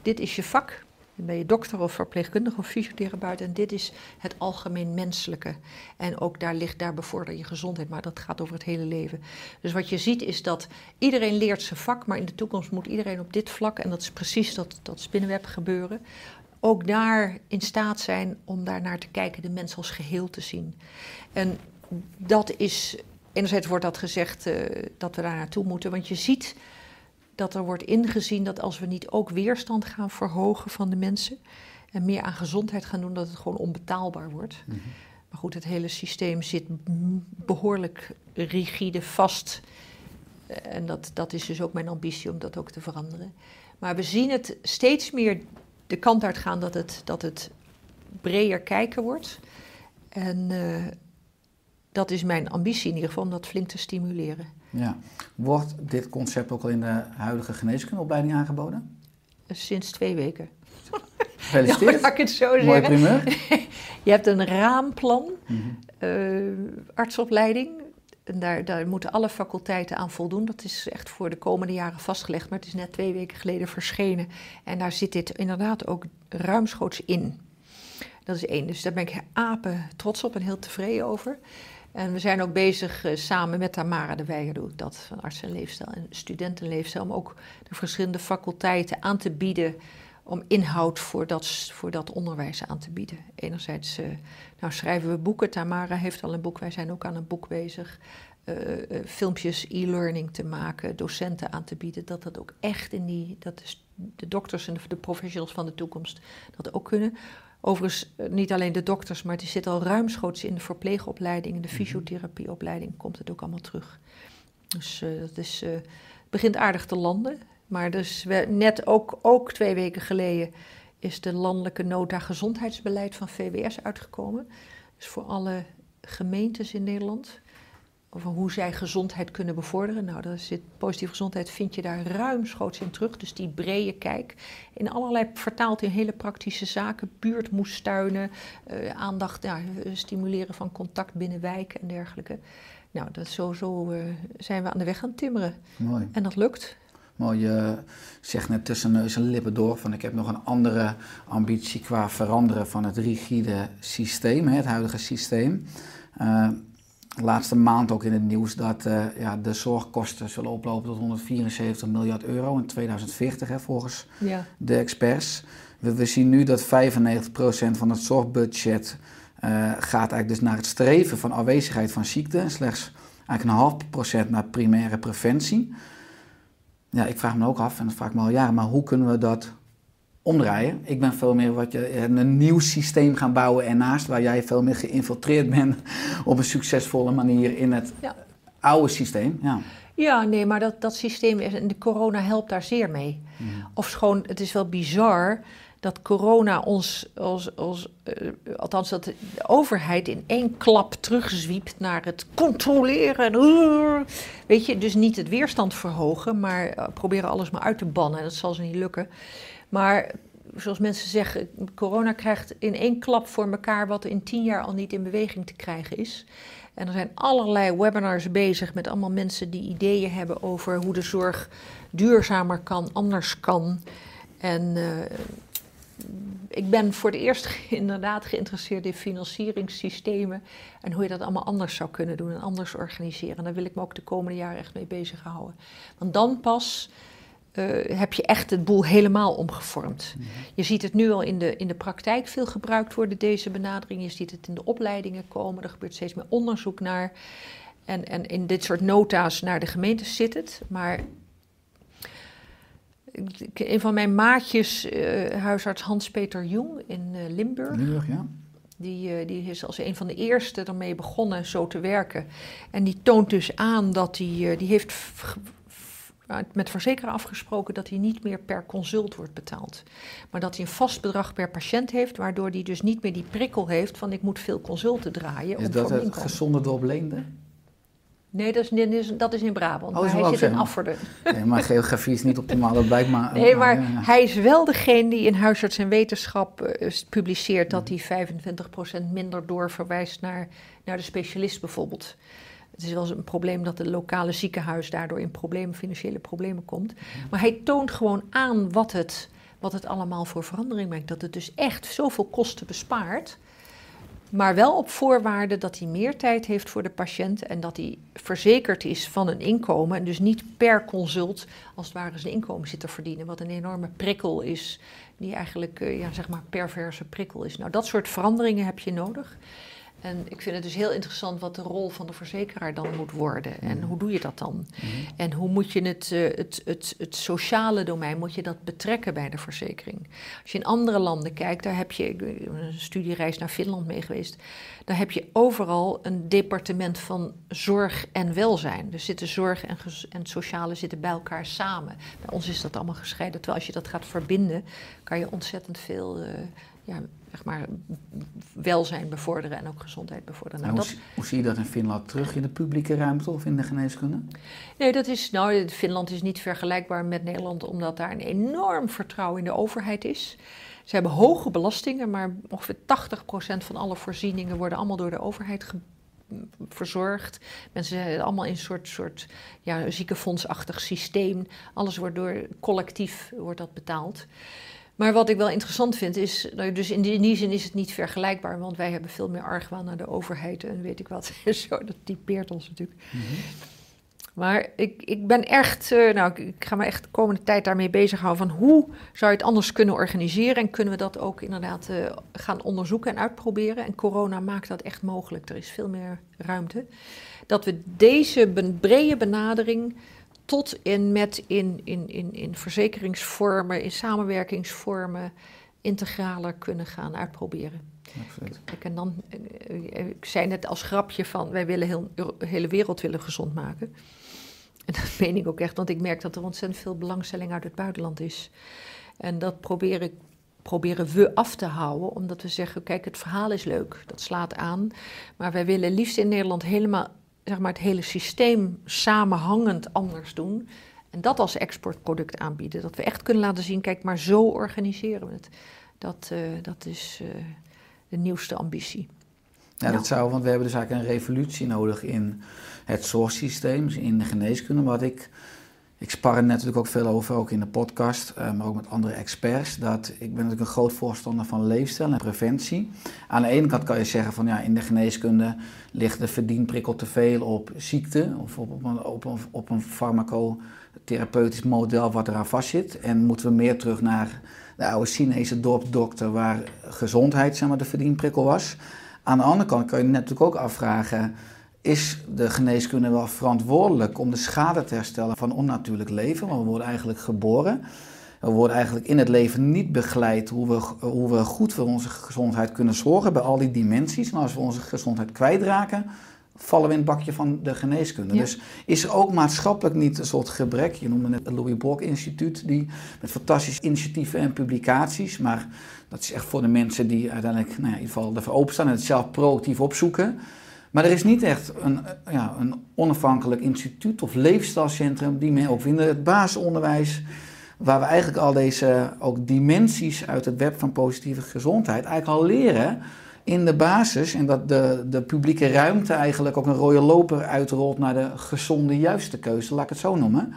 Dit is je vak. Dan ben je dokter of verpleegkundige of fysiotherapeut. En dit is het algemeen menselijke. En ook daar ligt, daar bevorder je gezondheid. Maar dat gaat over het hele leven. Dus wat je ziet is dat iedereen leert zijn vak. Maar in de toekomst moet iedereen op dit vlak, en dat is precies dat, dat spinnenweb gebeuren. Ook daar in staat zijn om daar naar te kijken, de mens als geheel te zien. En dat is, enerzijds wordt dat gezegd uh, dat we daar naartoe moeten. Want je ziet dat er wordt ingezien dat als we niet ook weerstand gaan verhogen van de mensen En meer aan gezondheid gaan doen, dat het gewoon onbetaalbaar wordt. Maar goed, het hele systeem zit behoorlijk rigide vast. Eh, En dat, dat is dus ook mijn ambitie om dat ook te veranderen. Maar we zien het steeds meer de kant uitgaan dat het, dat het breder kijken wordt. En eh, dat is mijn ambitie in ieder geval, om dat flink te stimuleren. Ja. Wordt dit concept ook al in de huidige geneeskundeopleiding aangeboden? Sinds twee weken. Gefeliciteerd. ik het zo Mooie zeggen. primeur. Je hebt een raamplan, eh, artsopleiding. En daar, daar moeten alle faculteiten aan voldoen. Dat is echt voor de komende jaren vastgelegd, maar het is net twee weken geleden verschenen. En daar zit dit inderdaad ook ruimschoots in. Dat is één. Dus daar ben ik apen trots op en heel tevreden over. En we zijn ook bezig eh, samen met Tamara de Weijer, doe ik dat, van arts en leefstijl en studentenleefstijl, om ook de verschillende faculteiten aan te bieden om inhoud voor dat, voor dat onderwijs aan te bieden. Enerzijds eh, nou schrijven we boeken, Tamara heeft al een boek, wij zijn ook aan een boek bezig. Eh, filmpjes, e-learning te maken, docenten aan te bieden, dat dat ook echt in die, dat de dokters en de professionals van de toekomst dat ook kunnen. Overigens, eh, niet alleen de dokters, maar het zit al ruimschoots in de verpleegopleiding, in de fysiotherapieopleiding, komt het ook allemaal terug. Dus eh, dat is, eh, het begint aardig te landen. Maar dus we, net ook, ook twee weken geleden is de landelijke nota gezondheidsbeleid van VWS uitgekomen. Dus voor alle gemeentes in Nederland. Over hoe zij gezondheid kunnen bevorderen. Nou, daar zit positieve gezondheid, vind je daar ruimschoots in terug. Dus die brede kijk. In allerlei vertaald in hele praktische zaken. Buurtmoestuinen, eh, aandacht, ja, eh, stimuleren van contact binnen wijken en dergelijke. Nou, dat zo, zo eh, zijn we aan de weg aan het timmeren. Mooi. En dat lukt. Mooi, je zegt net tussen neus en lippen door van ik heb nog een andere ambitie qua veranderen van het rigide systeem, hè, het huidige systeem. Laatste maand ook in het nieuws dat eh, ja, de zorgkosten zullen oplopen tot 174 miljard euro in 2040 hè, volgens Ja. de experts. We, we zien nu dat 95% van het zorgbudget eh, gaat eigenlijk dus naar het streven van afwezigheid van ziekte. En slechts eigenlijk een half procent naar primaire preventie. Ja, ik vraag me ook af, en dat vraag ik me al jaren, maar hoe kunnen we dat omdraaien? Ik ben veel meer wat je, een nieuw systeem gaan bouwen ernaast, waar jij veel meer geïnfiltreerd bent op een succesvolle manier in het Ja. oude systeem. Ja. Ja, nee, maar dat, dat systeem is, en de corona helpt daar zeer mee. Of schoon, het is wel bizar dat corona ons, als, als, eh, althans dat de overheid in één klap terugzwiept naar het controleren. En, uh, weet je, dus niet het weerstand verhogen, maar eh, proberen alles maar uit te bannen. Dat zal ze niet lukken. Maar zoals mensen zeggen, corona krijgt in één klap voor elkaar wat in tien jaar al niet in beweging te krijgen is. En er zijn allerlei webinars bezig met allemaal mensen die ideeën hebben over hoe de zorg duurzamer kan, anders kan. En eh, ik ben voor het eerst inderdaad geïnteresseerd in financieringssystemen en hoe je dat allemaal anders zou kunnen doen en anders organiseren. En daar wil ik me ook de komende jaren echt mee bezighouden. Want dan pas eh, heb je echt het boel helemaal omgevormd. Je ziet het nu al in de, in de praktijk veel gebruikt worden, deze benadering. Je ziet het in de opleidingen komen, er gebeurt steeds meer onderzoek naar. En, en in dit soort nota's naar de gemeentes zit het. Maar een van mijn maatjes, eh, huisarts Hans-Peter Jong in eh, Limburg, Limburg, ja. die, die is als een van de eerste ermee begonnen zo te werken. En die toont dus aan dat hij, die heeft met verzekeraar afgesproken dat hij niet meer per consult wordt betaald. Maar dat hij een vast bedrag per patiënt heeft, waardoor hij dus niet meer die prikkel heeft van ik moet veel consulten draaien. Is om dat het gezonde dorp Leende? Nee, dat is, is, dat is in Brabant. Oh, maar hij zit in. Afferden. Nee, maar geografie is niet optimaal, dat blijkt maar. Nee, maar ja, ja. hij is wel degene die in huisarts en wetenschap eh, publiceert dat hij 25% minder doorverwijst naar, naar de specialist bijvoorbeeld. Het is wel eens een probleem dat het lokale ziekenhuis daardoor in problemen, financiële problemen komt. Maar hij toont gewoon aan wat het, wat het allemaal voor verandering brengt. Dat het dus echt zoveel kosten bespaart. Maar wel op voorwaarde dat hij meer tijd heeft voor de patiënt en dat hij verzekerd is van een inkomen. En dus niet per consult als het ware zijn inkomen zit te verdienen. Wat een enorme prikkel is, die eigenlijk eh, ja, zeg maar perverse prikkel is. Nou, dat soort veranderingen heb je nodig. En ik vind het dus heel interessant wat de rol van de verzekeraar dan moet worden. En hoe doe je dat dan? En hoe moet je het, eh, het, het, het sociale domein, moet je dat betrekken bij de verzekering? Als je in andere landen kijkt, daar heb je, ik ben een studiereis naar Finland mee geweest, daar heb je overal een departement van zorg en welzijn. Dus zitten zorg en, gez- en sociale zitten bij elkaar samen. Bij ons is dat allemaal gescheiden. Terwijl als je dat gaat verbinden, kan je ontzettend veel eh, ja, zeg maar, welzijn bevorderen en ook gezondheid bevorderen. Nou, hoe, dat, hoe zie je dat in Finland terug in de publieke ruimte of in de geneeskunde? nee, dat is, nou, Finland is niet vergelijkbaar met Nederland, omdat daar een enorm vertrouwen in de overheid is. Ze hebben hoge belastingen, maar ongeveer 80% van alle voorzieningen worden allemaal door de overheid ge- verzorgd. Mensen zijn allemaal in een soort, soort ja, ziekenfondsachtig systeem. Alles wordt door collectief wordt dat betaald. Maar wat ik wel interessant vind is, nou, dus in die, in die zin is het niet vergelijkbaar, want wij hebben veel meer argwaan naar de overheid en weet ik wat. Zo, dat typeert ons natuurlijk. Maar ik, ik ben echt, eh, nou, ik, ik ga me echt de komende tijd daarmee bezighouden van hoe zou je het anders kunnen organiseren en kunnen we dat ook inderdaad eh, gaan onderzoeken en uitproberen. En corona maakt dat echt mogelijk. Er is veel meer ruimte. Dat we deze brede benadering tot en met in, in, in, in verzekeringsvormen, in samenwerkingsvormen, integraler kunnen gaan uitproberen. Kijk, en dan, eh, ik zei net als grapje van, wij willen heel, de hele wereld willen gezond maken. En dat meen ik ook echt, want ik merk dat er ontzettend veel belangstelling uit het buitenland is. En dat probeer ik, proberen we af te houden, omdat we zeggen, kijk, het verhaal is leuk, dat slaat aan. Maar wij willen liefst in Nederland helemaal, zeg maar, het hele systeem samenhangend anders doen. En dat als exportproduct aanbieden. Dat we echt kunnen laten zien, kijk, maar zo organiseren we het. Dat, eh, dat is eh, de nieuwste ambitie. Ja, dat zou, want we hebben dus eigenlijk een revolutie nodig in het zorgsysteem, in de geneeskunde. Wat ik, ik spar er natuurlijk ook veel over, ook in de podcast, eh, maar ook met andere experts. Dat, ik ben natuurlijk een groot voorstander van leefstijl en preventie. Aan de ene kant kan je zeggen van ja, in de geneeskunde ligt de verdienprikkel te veel op ziekte of op, op een, op farmacotherapeutisch model wat eraan vastzit. En moeten we meer terug naar de oude Chinese dorpsdokter waar gezondheid zeg maar, de verdienprikkel was. Aan de andere kant kan je natuurlijk ook afvragen: is de geneeskunde wel verantwoordelijk om de schade te herstellen van onnatuurlijk leven? Want we worden eigenlijk geboren. We worden eigenlijk in het leven niet begeleid hoe we, hoe we goed voor onze gezondheid kunnen zorgen bij al die dimensies. En als we onze gezondheid kwijtraken, vallen we in het bakje van de geneeskunde. Ja. Dus is er ook maatschappelijk niet een soort gebrek? Je noemde het Louis Bork Instituut, die met fantastische initiatieven en publicaties, maar dat is echt voor de mensen die uiteindelijk nou ja, in ieder geval ervoor openstaan en het zelf proactief opzoeken. Maar er is niet echt een, eh, ja, een onafhankelijk instituut of leefstijlcentrum die men ook vinden. Het basisonderwijs, waar we eigenlijk al deze ook dimensies uit het web van positieve gezondheid eigenlijk al leren in de basis. En dat de, de publieke ruimte eigenlijk ook een rode loper uitrolt naar de gezonde, juiste keuze, laat ik het zo noemen.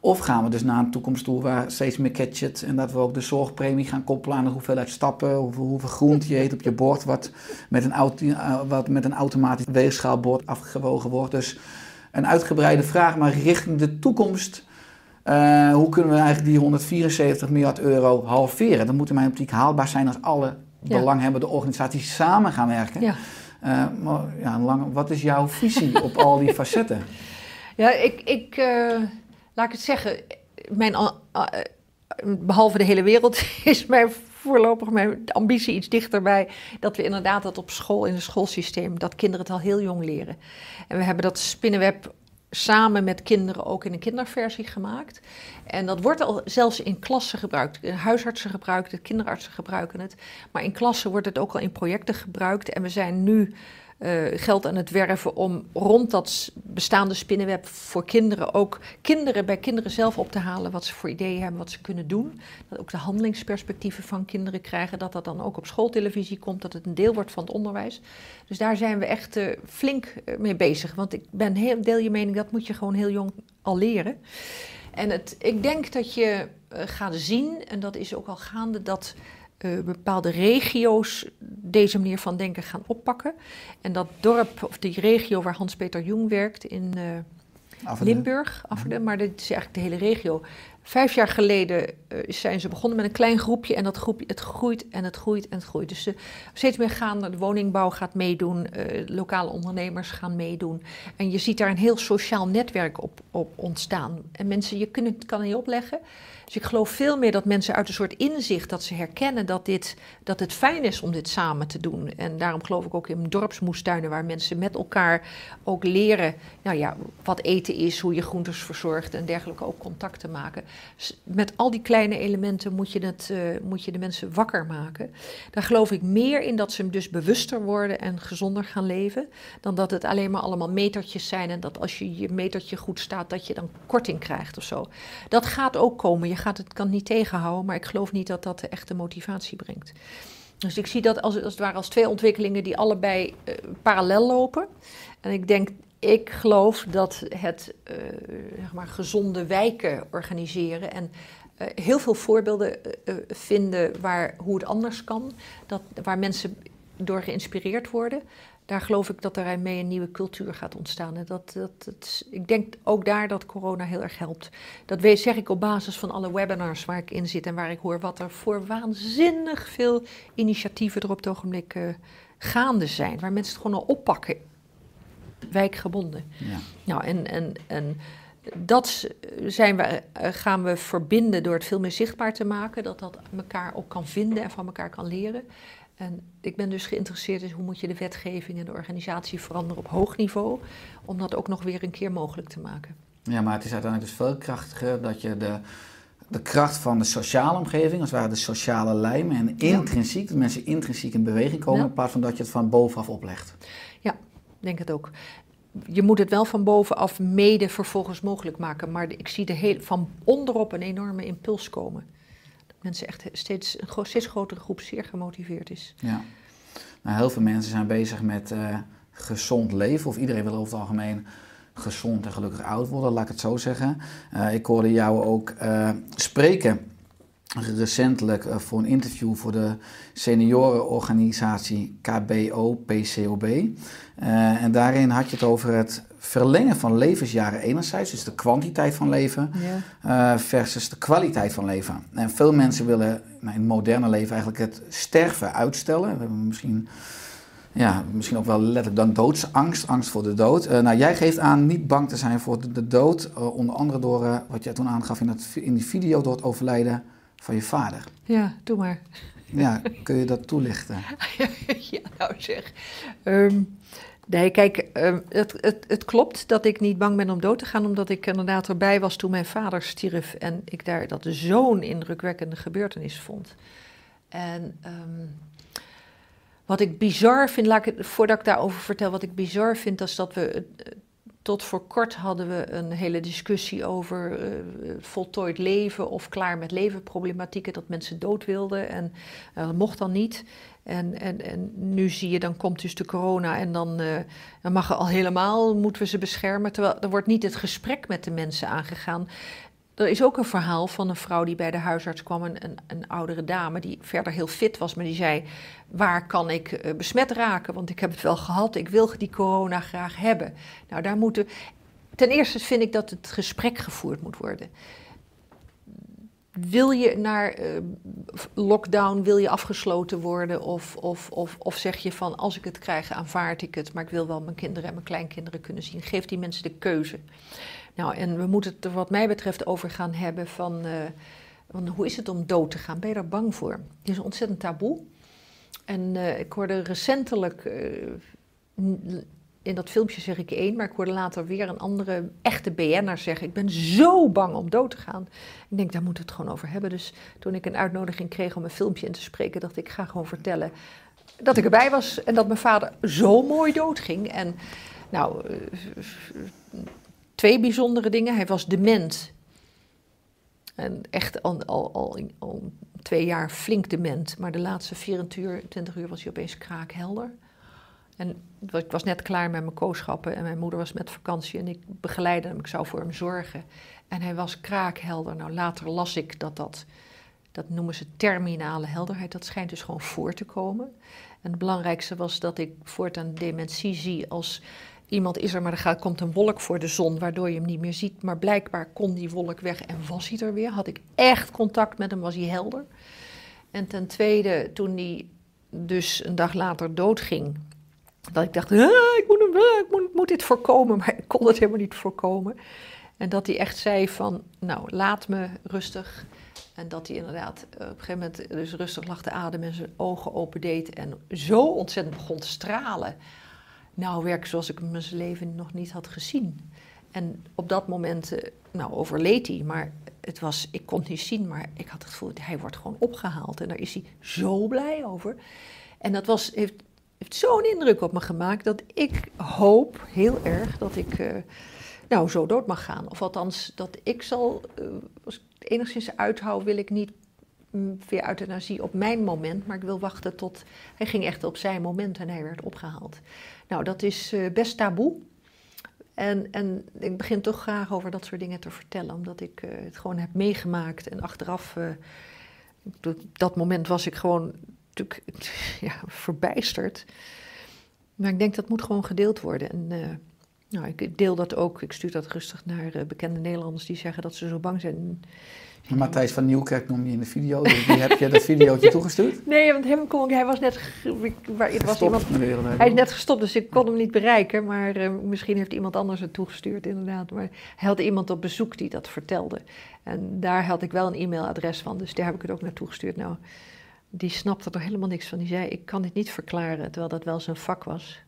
Of gaan we dus naar een toekomst toe waar steeds meer gadgets en dat we ook de zorgpremie gaan koppelen aan de hoeveelheid stappen, hoeveel, hoeveel groente je eet op je bord, wat met, een auto, eh, wat met een automatisch weegschaalbord afgewogen wordt. Dus een uitgebreide vraag, maar richting de toekomst. eh, hoe kunnen we eigenlijk die 174 miljard euro halveren? Dat moet in mijn optiek haalbaar zijn als alle Ja. belanghebbende organisaties samen gaan werken. Ja. Eh, maar ja, lang, wat is jouw visie op al die facetten? Ja, ik, ik laat ik het zeggen, mijn, eh, behalve de hele wereld is mijn voorlopig mijn ambitie iets dichterbij. Dat we inderdaad dat op school, in het schoolsysteem, dat kinderen het al heel jong leren. En we hebben dat spinnenweb samen met kinderen ook in een kinderversie gemaakt. En dat wordt al zelfs in klassen gebruikt. Huisartsen gebruiken het, kinderartsen gebruiken het. Maar in klassen wordt het ook al in projecten gebruikt. En we zijn nu eh, geld aan het werven om rond dat bestaande spinnenweb voor kinderen ook kinderen bij kinderen zelf op te halen wat ze voor ideeën hebben, wat ze kunnen doen. Dat ook de handelingsperspectieven van kinderen krijgen, dat dat dan ook op schooltelevisie komt, dat het een deel wordt van het onderwijs. Dus daar zijn we echt eh, flink eh, mee bezig. Want ik ben heel, deel je mening, dat moet je gewoon heel jong al leren. En het, ik denk dat je gaat zien, en dat is ook al gaande, dat eh, bepaalde regio's deze manier van denken gaan oppakken. En dat dorp, of die regio waar Hans-Peter Jong werkt in eh. Limburg, maar dit is eigenlijk de hele regio. Vijf jaar geleden eh, zijn ze begonnen met een klein groepje en dat groepje, het groeit en het groeit en het groeit. Dus ze steeds meer gaan, de woningbouw gaat meedoen, lokale ondernemers gaan meedoen. En je ziet daar een heel sociaal netwerk op, op ontstaan. En mensen, je kunt het kan niet opleggen. Dus ik geloof veel meer dat mensen uit een soort inzicht, dat ze herkennen dat, dit, dat het fijn is om dit samen te doen. En daarom geloof ik ook in dorpsmoestuinen waar mensen met elkaar ook leren nou ja, wat eten is, hoe je groentes verzorgt en dergelijke ook contacten maken. S- Met al die kleine elementen moet je, het, eh, moet je de mensen wakker maken. Daar geloof ik meer in dat ze dus bewuster worden en gezonder gaan leven, dan dat het alleen maar allemaal metertjes zijn en dat als je je metertje goed staat, dat je dan korting krijgt of zo. Dat gaat ook komen. Je gaat het kan niet tegenhouden, maar ik geloof niet dat dat de echte motivatie brengt. Dus ik zie dat als, als het ware als twee ontwikkelingen die allebei eh, parallel lopen. En ik denk, ik geloof dat het eh, zeg maar gezonde wijken organiseren en eh, heel veel voorbeelden vinden waar, hoe het anders kan, dat, waar mensen door geïnspireerd worden. Daar geloof ik dat er mee een nieuwe cultuur gaat ontstaan. En dat, dat, dat, ik denk ook daar dat corona heel erg helpt. Dat weet, zeg ik op basis van alle webinars waar ik in zit en waar ik hoor wat er voor waanzinnig veel initiatieven er op het ogenblik eh, gaande zijn. Waar mensen het gewoon al oppakken, wijkgebonden. Ja. Nou, en, en, en dat zijn we, eh, gaan we verbinden door het veel meer zichtbaar te maken. Dat dat elkaar ook kan vinden en van elkaar kan leren. En ik ben dus geïnteresseerd in hoe moet je de wetgeving en de organisatie veranderen op hoog niveau. Om dat ook nog weer een keer mogelijk te maken. Ja, maar het is uiteindelijk dus veel krachtiger dat je de, de kracht van de sociale omgeving, als het ware de sociale lijm en intrinsiek, dat mensen intrinsiek in beweging komen, Ja. in plaats van dat je het van bovenaf oplegt. Ja, ik denk het ook. Je moet het wel van bovenaf mede vervolgens mogelijk maken. Maar ik zie de heel, van onderop een enorme impuls komen. Mensen echt steeds, een steeds grotere groep zeer gemotiveerd is. Ja. Nou, heel veel mensen zijn bezig met eh, gezond leven, of iedereen wil over het algemeen gezond en gelukkig oud worden, laat ik het zo zeggen. Eh, ik hoorde jou ook eh, spreken recentelijk eh, voor een interview voor de seniorenorganisatie KBO-PCOB. Eh, en daarin had je het over het verlengen van levensjaren enerzijds, dus de kwantiteit van leven, Ja. eh, versus de kwaliteit van leven. En veel mensen willen nou, in het moderne leven eigenlijk het sterven uitstellen. We hebben misschien, ja, misschien ook wel letterlijk dan doodsangst, angst voor de dood. Nou, jij geeft aan niet bang te zijn voor de, de dood, onder andere door wat jij toen aangaf in, dat, in die video, door het overlijden van je vader. ja, doe maar. Ja, kun je dat toelichten? ja, nou zeg. Ehm, nee, kijk, ehm, het, het, het klopt dat ik niet bang ben om dood te gaan, omdat ik inderdaad erbij was toen mijn vader stierf en ik daar dat zo'n indrukwekkende gebeurtenis vond. En ehm, wat ik bizar vind, laat ik het, voordat ik daarover vertel, wat ik bizar vind, is dat we tot voor kort hadden we een hele discussie over eh, voltooid leven of klaar met leven problematieken, dat mensen dood wilden en dat mocht dan niet. En, en, en nu zie je, dan komt dus de corona en dan, eh, dan mag er al helemaal, moeten we ze beschermen. Terwijl er wordt niet het gesprek met de mensen aangegaan. Er is ook een verhaal van een vrouw die bij de huisarts kwam, een, een, oudere dame die verder heel fit was, maar die zei: Waar kan ik eh, besmet raken? Want ik heb het wel gehad, ik wil die corona graag hebben. Nou, daar moeten. Ten eerste vind ik dat het gesprek gevoerd moet worden. Wil je naar eh, lockdown, wil je afgesloten worden? Of, of, of, of zeg je van als ik het krijg, aanvaard ik het, maar ik wil wel mijn kinderen en mijn kleinkinderen kunnen zien. Geef die mensen de keuze. Nou, en we moeten het er wat mij betreft over gaan hebben van, eh, van hoe is het om dood te gaan? Ben je daar bang voor? Het is ontzettend taboe. En eh, ik hoorde recentelijk, eh, in dat filmpje zeg ik één, maar ik hoorde later weer een andere echte BN'er zeggen: Ik ben zo bang om dood te gaan. Ik denk, daar moeten we het gewoon over hebben. Dus toen ik een uitnodiging kreeg om een filmpje in te spreken, dacht ik: ga gewoon vertellen dat ik erbij was en dat mijn vader zo mooi doodging. En nou, twee bijzondere dingen. Hij was dement. En echt al, al, twee jaar flink dement. Maar de laatste 24 uur, 20 uur was hij opeens kraakhelder. En ik was net klaar met mijn kooschappen en mijn moeder was met vakantie en ik begeleidde hem, ik zou voor hem zorgen. En hij was kraakhelder. Nou, later las ik dat dat, dat noemen ze terminale helderheid, dat schijnt dus gewoon voor te komen. En het belangrijkste was dat ik voortaan dementie zie als iemand is er, maar er gaat, komt een wolk voor de zon, waardoor je hem niet meer ziet. Maar blijkbaar kon die wolk weg en was hij er weer. Had ik echt contact met hem, was hij helder. En ten tweede, toen hij dus een dag later doodging, dat ik dacht, ah, ik, moet, hem, ik moet, dit voorkomen, maar ik kon het helemaal niet voorkomen. En dat hij echt zei van, nou, laat me rustig. En dat hij inderdaad eh, op een gegeven moment dus rustig lag te ademen en zijn ogen open deed en zo ontzettend begon te stralen. Nou, werk zoals ik zijn leven nog niet had gezien. En op dat moment, eh, nou, overleed hij, maar het was, ik kon het niet zien, maar ik had het gevoel, hij wordt gewoon opgehaald. En daar is hij zo blij over. En dat was, heeft, heeft zo'n indruk op me gemaakt dat ik hoop heel erg dat ik eh, nou zo dood mag gaan. Of althans, dat ik zal, eh, als ik het enigszins uithoud, wil ik niet mm, via euthanasie op mijn moment, maar ik wil wachten tot, hij ging echt op zijn moment en hij werd opgehaald. Nou, dat is eh, best taboe. En, en ik begin toch graag over dat soort dingen te vertellen, omdat ik eh, het gewoon heb meegemaakt. En achteraf, eh, op dat moment was ik gewoon natuurlijk ja, verbijsterd. Maar ik denk dat moet gewoon gedeeld worden. En nou, ik deel dat ook. Ik stuur dat rustig naar bekende Nederlanders die zeggen dat ze zo bang zijn. Matthijs van Nieuwkerk noem je in de video. Dus die heb je dat videootje toegestuurd? Nee, want hem kon ik, hij was net, waar, er was iemand, hij is net gestopt, dus ik kon hem niet bereiken. Maar eh, misschien heeft iemand anders het toegestuurd, inderdaad. Maar hij had iemand op bezoek die dat vertelde. En daar had ik wel een e-mailadres van, dus daar heb ik het ook naartoe gestuurd. Nou, die snapte er helemaal niks van. Die zei, ik kan dit niet verklaren, terwijl dat wel zijn vak was.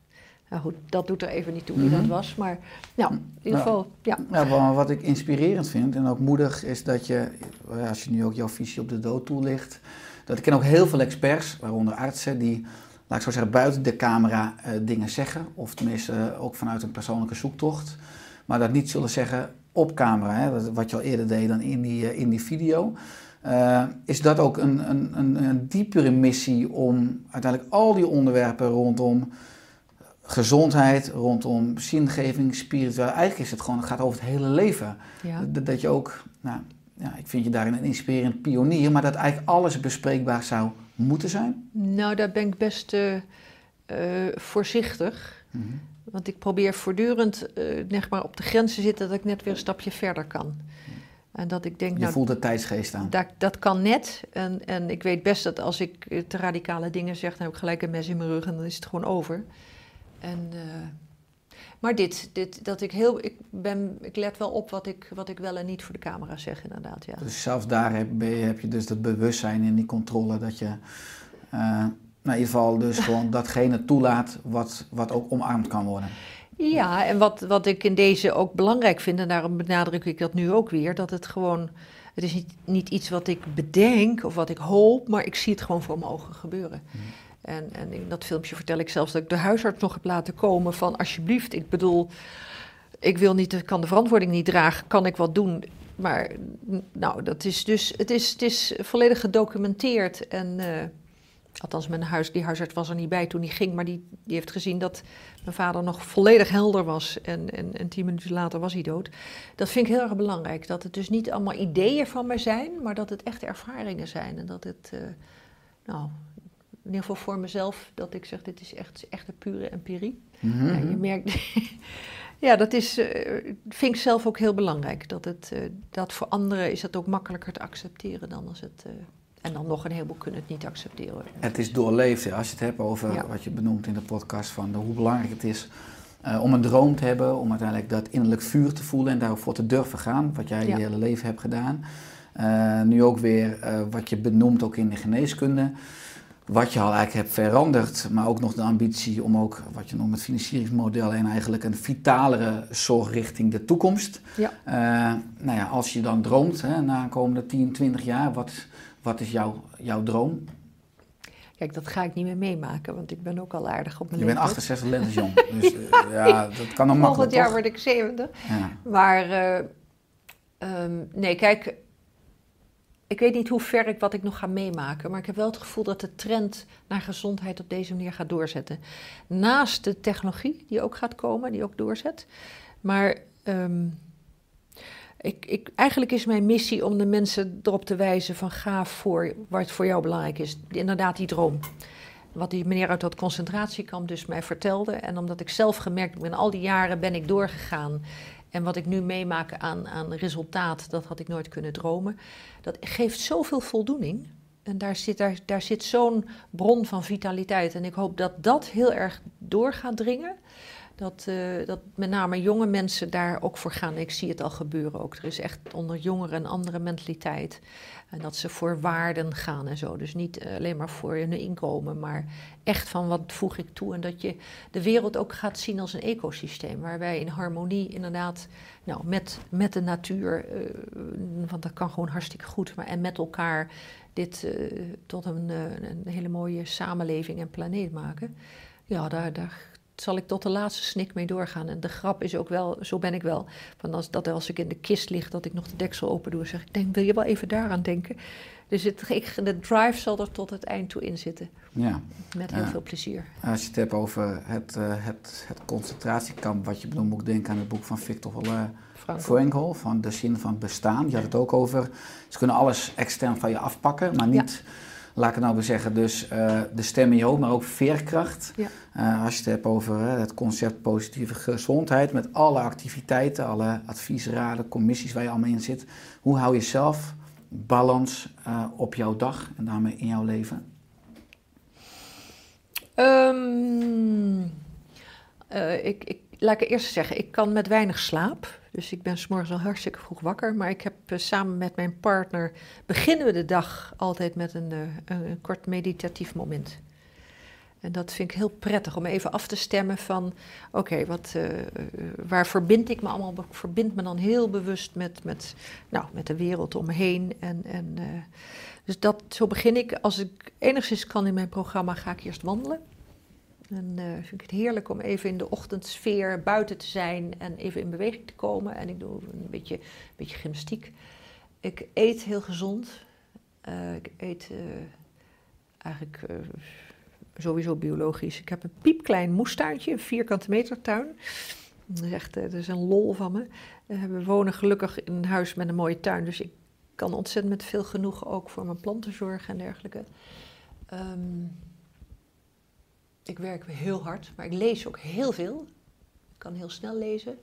Nou goed, dat doet er even niet toe wie dat Mhm. was. Maar nou, in ieder Nou, geval, ja. Wa- wat ik inspirerend vind en ook moedig is dat je, eh, als je nu ook jouw visie op de dood toelicht, dat ik ken ook heel veel experts, waaronder artsen, die, laat ik zo zeggen, buiten de camera eh, dingen zeggen. Of tenminste eh, ook vanuit een persoonlijke zoektocht. Maar dat niet zullen zeggen op camera, hè, wat- je al eerder deed dan in die, in die video. Is dat ook een, een, een diepere missie om uiteindelijk al die onderwerpen rondom gezondheid, rondom zingeving, spiritueel. Eigenlijk is het gewoon, het gaat over het hele leven. ja. Dat, dat je ook, nou, ja, ik vind je daarin een inspirerend pionier, maar dat eigenlijk alles bespreekbaar zou moeten zijn. Nou, daar ben ik best eh, eh, voorzichtig. Mhm. Want ik probeer voortdurend zeg maar op de grens te zitten dat ik net weer een stapje verder kan. En dat ik denk, Je nou, voelt de tijdsgeest aan. dat, dat kan net. En, en ik weet best dat als ik te radicale dingen zeg, dan heb ik gelijk een mes in mijn rug en dan is het gewoon over. En, eh, maar dit, dit, dat ik heel, ik, ben, ik let wel op wat ik, wat ik wel en niet voor de camera zeg, inderdaad. Ja. Dus zelfs daar heb, ben je, heb je dus dat bewustzijn en die controle dat je, eh, nou, in ieder geval dus gewoon datgene toelaat wat, wat ook omarmd kan worden. Ja, en wat, wat ik in deze ook belangrijk vind, en daarom benadruk ik dat nu ook weer, dat het gewoon, het is niet, niet iets wat ik bedenk of wat ik hoop, maar ik zie het gewoon voor mijn ogen gebeuren. En, en in dat filmpje vertel ik zelfs dat ik de huisarts nog heb laten komen van alsjeblieft, ik bedoel, ik wil niet, kan de verantwoording niet dragen, kan ik wat doen? Maar nou, dat is dus, het is, het is volledig gedocumenteerd en... eh, Althans, mijn huis, die huisarts was er niet bij toen hij ging, maar die, die heeft gezien dat mijn vader nog volledig helder was en, en, en tien minuten later was hij dood. Dat vind ik heel erg belangrijk, dat het dus niet allemaal ideeën van mij zijn, maar dat het echte ervaringen zijn. En dat het, eh, nou, in ieder geval voor mezelf, dat ik zeg, dit is echt echte pure empirie. Mhm. Ja, je merkt, ja, dat is, eh, vind ik zelf ook heel belangrijk. Dat, het, eh, dat voor anderen is het ook makkelijker te accepteren dan als het... eh, en dan nog een heleboel kunnen het niet accepteren. Het is doorleefd, hè. als je het hebt over Ja. wat je benoemt in de podcast, van de, hoe belangrijk het is om een droom te hebben, om uiteindelijk dat innerlijk vuur te voelen en daarvoor te durven gaan, wat jij Ja. je hele leven hebt gedaan. Nu ook weer wat je benoemt ook in de geneeskunde, wat je al eigenlijk hebt veranderd, maar ook nog de ambitie om ook, wat je noemt met financieringsmodellen en eigenlijk een vitalere zorg richting de toekomst. Ja. Eh, nou ja, als je dan droomt, hè, na de komende 10, 20 jaar, wat, wat is jouw, jouw droom? Kijk, dat ga ik niet meer meemaken, want ik ben ook al aardig op mijn Je bent leeftijd. 68 lentes jong. Dus eh, ja, dat kan dan makkelijk, Volgend jaar toch? word ik 70. Ja. Maar eh, ehm, nee, kijk, ik weet niet hoe ver ik wat ik nog ga meemaken, maar ik heb wel het gevoel dat de trend naar gezondheid op deze manier gaat doorzetten. Naast de technologie die ook gaat komen, die ook doorzet. Maar ehm, ik, ik, eigenlijk is mijn missie om de mensen erop te wijzen van ga voor wat voor jou belangrijk is. Inderdaad, die droom. wat die meneer uit dat concentratiekamp dus mij vertelde. En omdat ik zelf gemerkt in al die jaren ben ik doorgegaan. En wat ik nu meemaak aan, aan resultaat, dat had ik nooit kunnen dromen. Dat geeft zoveel voldoening. En daar zit, daar, daar zit zo'n bron van vitaliteit. En ik hoop dat dat heel erg door gaat dringen. Dat, eh, dat met name jonge mensen daar ook voor gaan. Ik zie het al gebeuren ook. Er is echt onder jongeren een andere mentaliteit. En dat ze voor waarden gaan en zo. Dus niet alleen maar voor hun inkomen, maar echt van wat voeg ik toe. En dat je de wereld ook gaat zien als een ecosysteem. Waar wij in harmonie inderdaad nou, met, met de natuur, uh, want dat kan gewoon hartstikke goed. Maar, en met elkaar dit tot een, een, hele mooie samenleving en planeet maken. Ja, daar, daar zal ik tot de laatste snik mee doorgaan. En de grap is ook wel, zo ben ik wel, van als, dat als ik in de kist lig, dat ik nog de deksel open doe. Zeg ik, denk, wil je wel even daaraan denken? Dus het, ik, de drive zal er tot het eind toe in zitten. Ja. Met heel veel plezier. Als je het hebt over het, uh, het, het concentratiekamp, wat je bedoelt, moet ik denken aan het boek van Victor uh, Frankl, van De Zin van Bestaan. Je had het ook over, ze kunnen alles extern van je afpakken, maar niet... Ja laat ik het nou weer zeggen, dus uh, de stem in je hoofd, maar ook veerkracht. Ja. Uh, als je het hebt over uh, het concept positieve gezondheid, met alle activiteiten, alle adviesraden, commissies waar je allemaal in zit. Hoe hou je zelf balans op jouw dag en daarmee in jouw leven? Um, ik, ik, laat ik eerst zeggen, ik kan met weinig slaap. Dus ik ben s'morgens al hartstikke vroeg wakker. Maar ik heb uh, samen met mijn partner. beginnen we de dag altijd met een, uh, een, kort meditatief moment. En dat vind ik heel prettig om even af te stemmen van. Oké, wat uh, waar verbind ik me allemaal? Ik verbind me dan heel bewust met, met, nou, met de wereld om me. En, en, dus dat, zo begin ik. Als ik enigszins kan in mijn programma, ga ik eerst wandelen. En uh, vind ik het heerlijk om even in de ochtendsfeer buiten te zijn en even in beweging te komen. En ik doe een beetje, een beetje gymnastiek. Ik eet heel gezond. Uh, ik eet uh, eigenlijk sowieso biologisch. Ik heb een piepklein moestuintje, een vierkante meter tuin. Dat is echt dat is een lol van me. we wonen gelukkig in een huis met een mooie tuin. Dus ik kan ontzettend met veel genoegen ook voor mijn planten zorgen en dergelijke. Um, ik werk heel hard, maar ik lees ook heel veel. Ik kan heel snel lezen.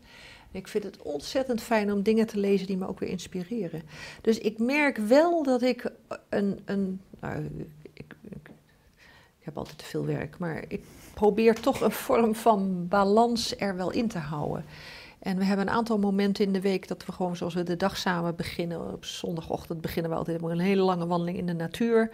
En ik vind het ontzettend fijn om dingen te lezen die me ook weer inspireren. Dus ik merk wel dat ik een. een nou, ik, ik heb altijd te veel werk, maar ik probeer toch een vorm van balans er wel in te houden. En we hebben een aantal momenten in de week dat we gewoon zoals we de dag samen beginnen. Op zondagochtend beginnen we altijd met een hele lange wandeling in de natuur.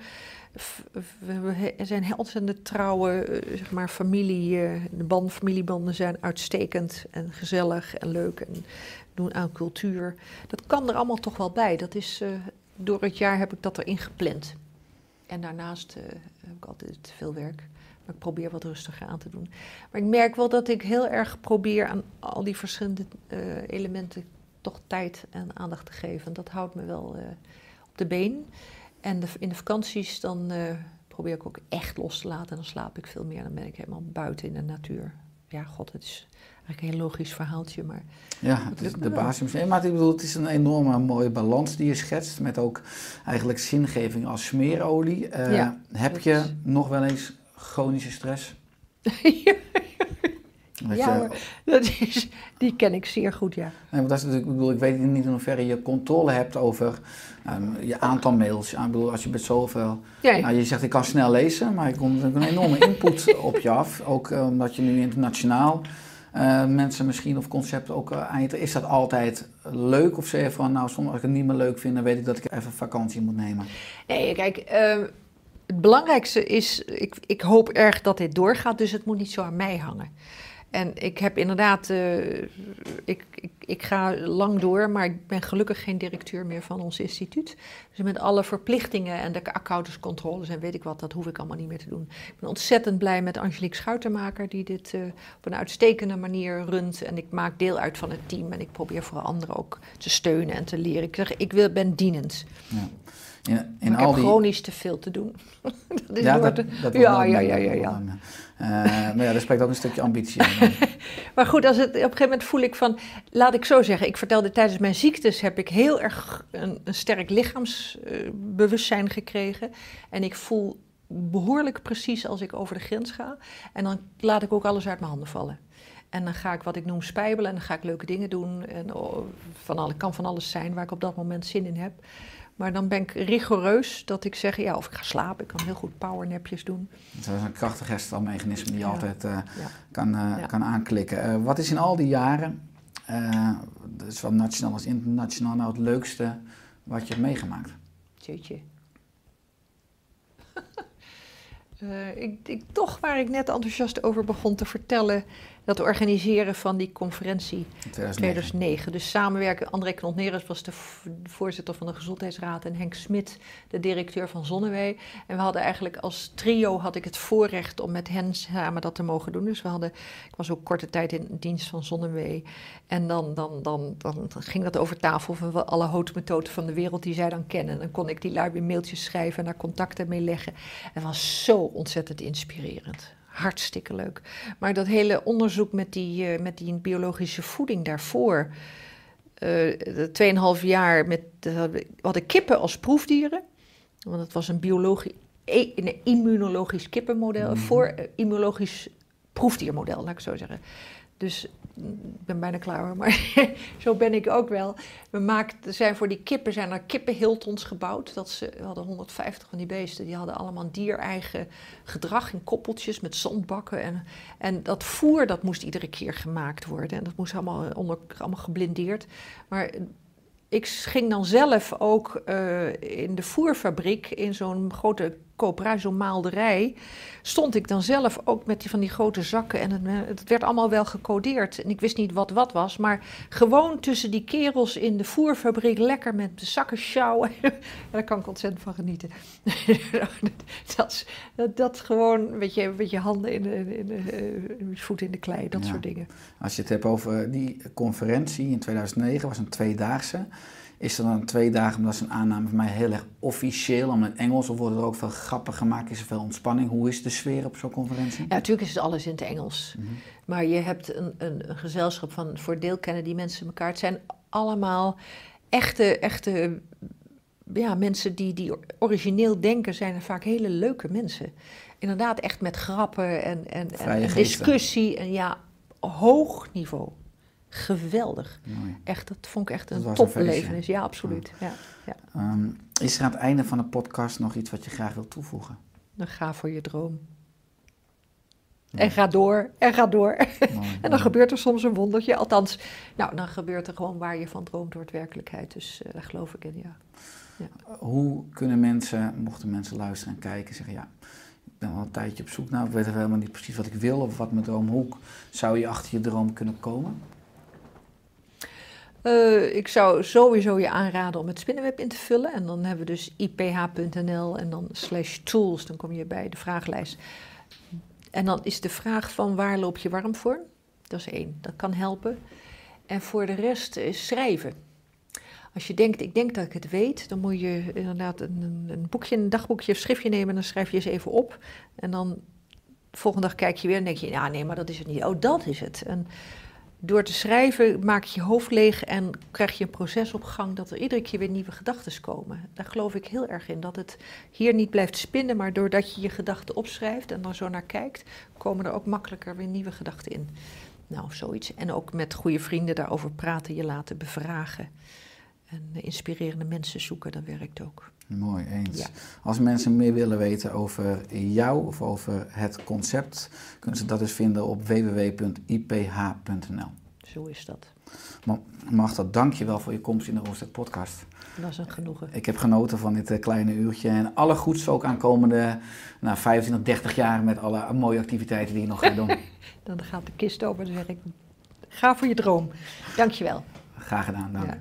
We zijn ontzettend trouwe eh, zeg maar, familie. Eh, de band, familiebanden zijn uitstekend en gezellig en leuk en doen aan cultuur. Dat kan er allemaal toch wel bij. Dat is, uh, door het jaar heb ik dat erin gepland. En daarnaast heb ik altijd veel werk. Maar ik probeer wat rustiger aan te doen. Maar ik merk wel dat ik heel erg probeer aan al die verschillende uh, elementen toch tijd en aandacht te geven. Dat houdt me wel uh, op de been. En de, in de vakanties dan uh, probeer ik ook echt los te laten. En dan slaap ik veel meer. Dan ben ik helemaal buiten in de natuur. Ja, god, het is eigenlijk een heel logisch verhaaltje, maar... Ja, het is de basis. Maar ik bedoel, het is een enorme mooie balans die je schetst... met ook eigenlijk zingeving als smeerolie. Uh, ja, heb je is... nog wel eens chronische stress? ja, dat is, die ken ik zeer goed, ja. Nee, want dat is natuurlijk, ik, bedoel, ik weet niet in hoeverre je controle hebt over um, je aantal mails. Ik bedoel, als je met zoveel... Ja, nou, je zegt, ik kan snel lezen, maar er komt een enorme input op je af. Ook uh, omdat je nu internationaal uh, mensen misschien of concepten ook uh, aan Is dat altijd leuk of zeg je van, nou, soms als ik het niet meer leuk vind, dan weet ik dat ik even vakantie moet nemen? Nee, kijk ehm, het belangrijkste is, ik, ik hoop erg dat dit doorgaat, dus het moet niet zo aan mij hangen. En ik heb inderdaad, uh, ik, ik, ik, ga lang door, maar ik ben gelukkig geen directeur meer van ons instituut. Dus met alle verplichtingen en de accountantscontroles en weet ik wat, dat hoef ik allemaal niet meer te doen. Ik ben ontzettend blij met Angelique Schuitermaker, die dit uh, op een uitstekende manier runt. En ik maak deel uit van het team en ik probeer voor anderen ook te steunen en te leren. Ik ik wil, ben dienend. Ja. In, in ik al heb die... chronisch te veel te doen. dat is ja, dat, dat ja, ja, ja, ja, ja. Uh, maar ja, er spreekt ook een stukje ambitie maar goed, als het, op een gegeven moment voel ik van... Laat ik zo zeggen, ik vertelde tijdens mijn ziektes... heb ik heel erg een, een sterk lichaamsbewustzijn gekregen. En ik voel behoorlijk precies als ik over de grens ga. En dan laat ik ook alles uit mijn handen vallen. En dan ga ik wat ik noem spijbelen en dan ga ik leuke dingen doen. En oh, van alle, kan van alles zijn waar ik op dat moment zin in heb. Maar dan ben ik rigoureus dat ik zeg, ja, of ik ga slapen. Ik kan heel goed powernapjes doen. Dat is een krachtig herstelmechanisme die je Ja. altijd eh, Ja. kan, eh, Ja. kan aanklikken. Eh, wat is in al die jaren, dus zowel nationaal als internationaal, nou het leukste wat je hebt meegemaakt? Jeetje. Eh, ik, ik, toch waar ik net enthousiast over begon te vertellen, dat organiseren van die conferentie In 2009. 2009. Dus samenwerken, André Knotneres was de voorzitter van de Gezondheidsraad en Henk Smit, de directeur van Zonnewee. En we hadden eigenlijk als trio had ik het voorrecht om met hen samen dat te mogen doen. Dus we hadden, ik was ook korte tijd in dienst van Zonnewee. En dan, dan, dan, dan ging dat over tafel van alle houtmethoden van de wereld die zij dan kennen. Dan kon ik die lui weer mailtjes schrijven en daar contacten mee leggen. Het was zo ontzettend inspirerend. Hartstikke leuk. Maar dat hele onderzoek met die, eh, met die biologische voeding daarvoor. eh de 2,5 jaar met. we hadden kippen als proefdieren. Want het was een, biologisch, een immunologisch kippenmodel. Een voor eh, immunologisch proefdiermodel, laat ik zo zeggen. Dus ik ben bijna klaar hoor, maar zo ben ik ook wel. We maakten, zijn voor die kippen zijn er kippenhiltons gebouwd. Dat ze, we hadden 150 van die beesten. Die hadden allemaal diereigen gedrag in koppeltjes met zandbakken. En, en dat voer dat moest iedere keer gemaakt worden. En dat moest allemaal, onder, allemaal geblindeerd. Maar ik ging dan zelf ook eh, in de voerfabriek, in zo'n grote koopruis, zo'n maalderij, stond ik dan zelf ook met die van die grote zakken. En het, eh, het werd allemaal wel gecodeerd. En ik wist niet wat wat was, maar gewoon tussen die kerels in de voerfabriek lekker met de zakken sjouwen. En daar kan ik ontzettend van genieten. dat, is- dat, dat gewoon met je, met je handen in de, in de, eh, je voeten in de klei, dat Ja. soort dingen. Als je het hebt over die conferentie in 2009, was een tweedaagse. Is er dan twee dagen, omdat een aanname van mij heel erg officieel, om in Engels, of worden er ook veel grappen gemaakt, is er veel ontspanning? Hoe is de sfeer op zo'n conferentie? Ja, natuurlijk is het alles in het Engels. Maar je hebt een, een, een gezelschap van voor deel kennen die mensen elkaar. Het zijn allemaal echte, echte ja, mensen die, die origineel denken, zijn er vaak hele leuke mensen. Inderdaad, echt met grappen en, en, en, discussie. En ja, hoog niveau. Geweldig. Mooi. Echt, dat vond ik echt een topbelevenis. Ja, absoluut. Ja, ja. Ehm, is er aan het einde van de podcast nog iets wat je graag wilt toevoegen? Dan ga voor je droom. En ga door, en ga door. Mooi, En dan mooi. gebeurt er soms een wondertje. Althans, nou, dan gebeurt er gewoon waar je van droomt, wordt werkelijkheid. Dus eh, daar geloof ik in, ja. Hoe kunnen mensen, mochten mensen luisteren en kijken, zeggen ja, ik ben al een tijdje op zoek naar, ik weet helemaal niet precies wat ik wil of wat mijn droom, hoe zou je achter je droom kunnen komen? Eh, ik zou sowieso je aanraden om het spinnenweb in te vullen. En dan hebben we dus iph.nl en dan slash tools. Dan kom je bij de vragenlijst. En dan is de vraag van waar loop je warm voor? Dat is één, dat kan helpen. En voor de rest is schrijven. Als je denkt, ik denk dat ik het weet, dan moet je inderdaad een, een, boekje, een dagboekje of schriftje nemen en dan schrijf je eens even op. En dan de volgende dag kijk je weer en denk je, ja nee, maar dat is het niet. Oh, dat is het. En door te schrijven maak je je hoofd leeg en krijg je een proces op gang dat er iedere keer weer nieuwe gedachten komen. Daar geloof ik heel erg in, dat het hier niet blijft spinnen, maar doordat je je gedachten opschrijft en er zo naar kijkt, komen er ook makkelijker weer nieuwe gedachten in. Nou, zoiets. En ook met goede vrienden daarover praten, je laten bevragen. En eh, inspirerende mensen zoeken, dat werkt ook. Mooi, eens. Ja. Als mensen meer willen weten over jou of over het concept, kunnen ze dat dus vinden op www.iph.nl. Zo is dat. Ma- Magda, dank je wel voor je komst in de Oostek podcast. Dat is een genoegen. Ik heb genoten van dit eh, kleine uurtje en alle goeds ook aankomende nou, 25, 30 jaar met alle mooie activiteiten die je nog gaat doen. Dan gaat de kist open en dan zeg ik, ga voor je droom. Dankjewel. Graag gedaan, dank. Ja.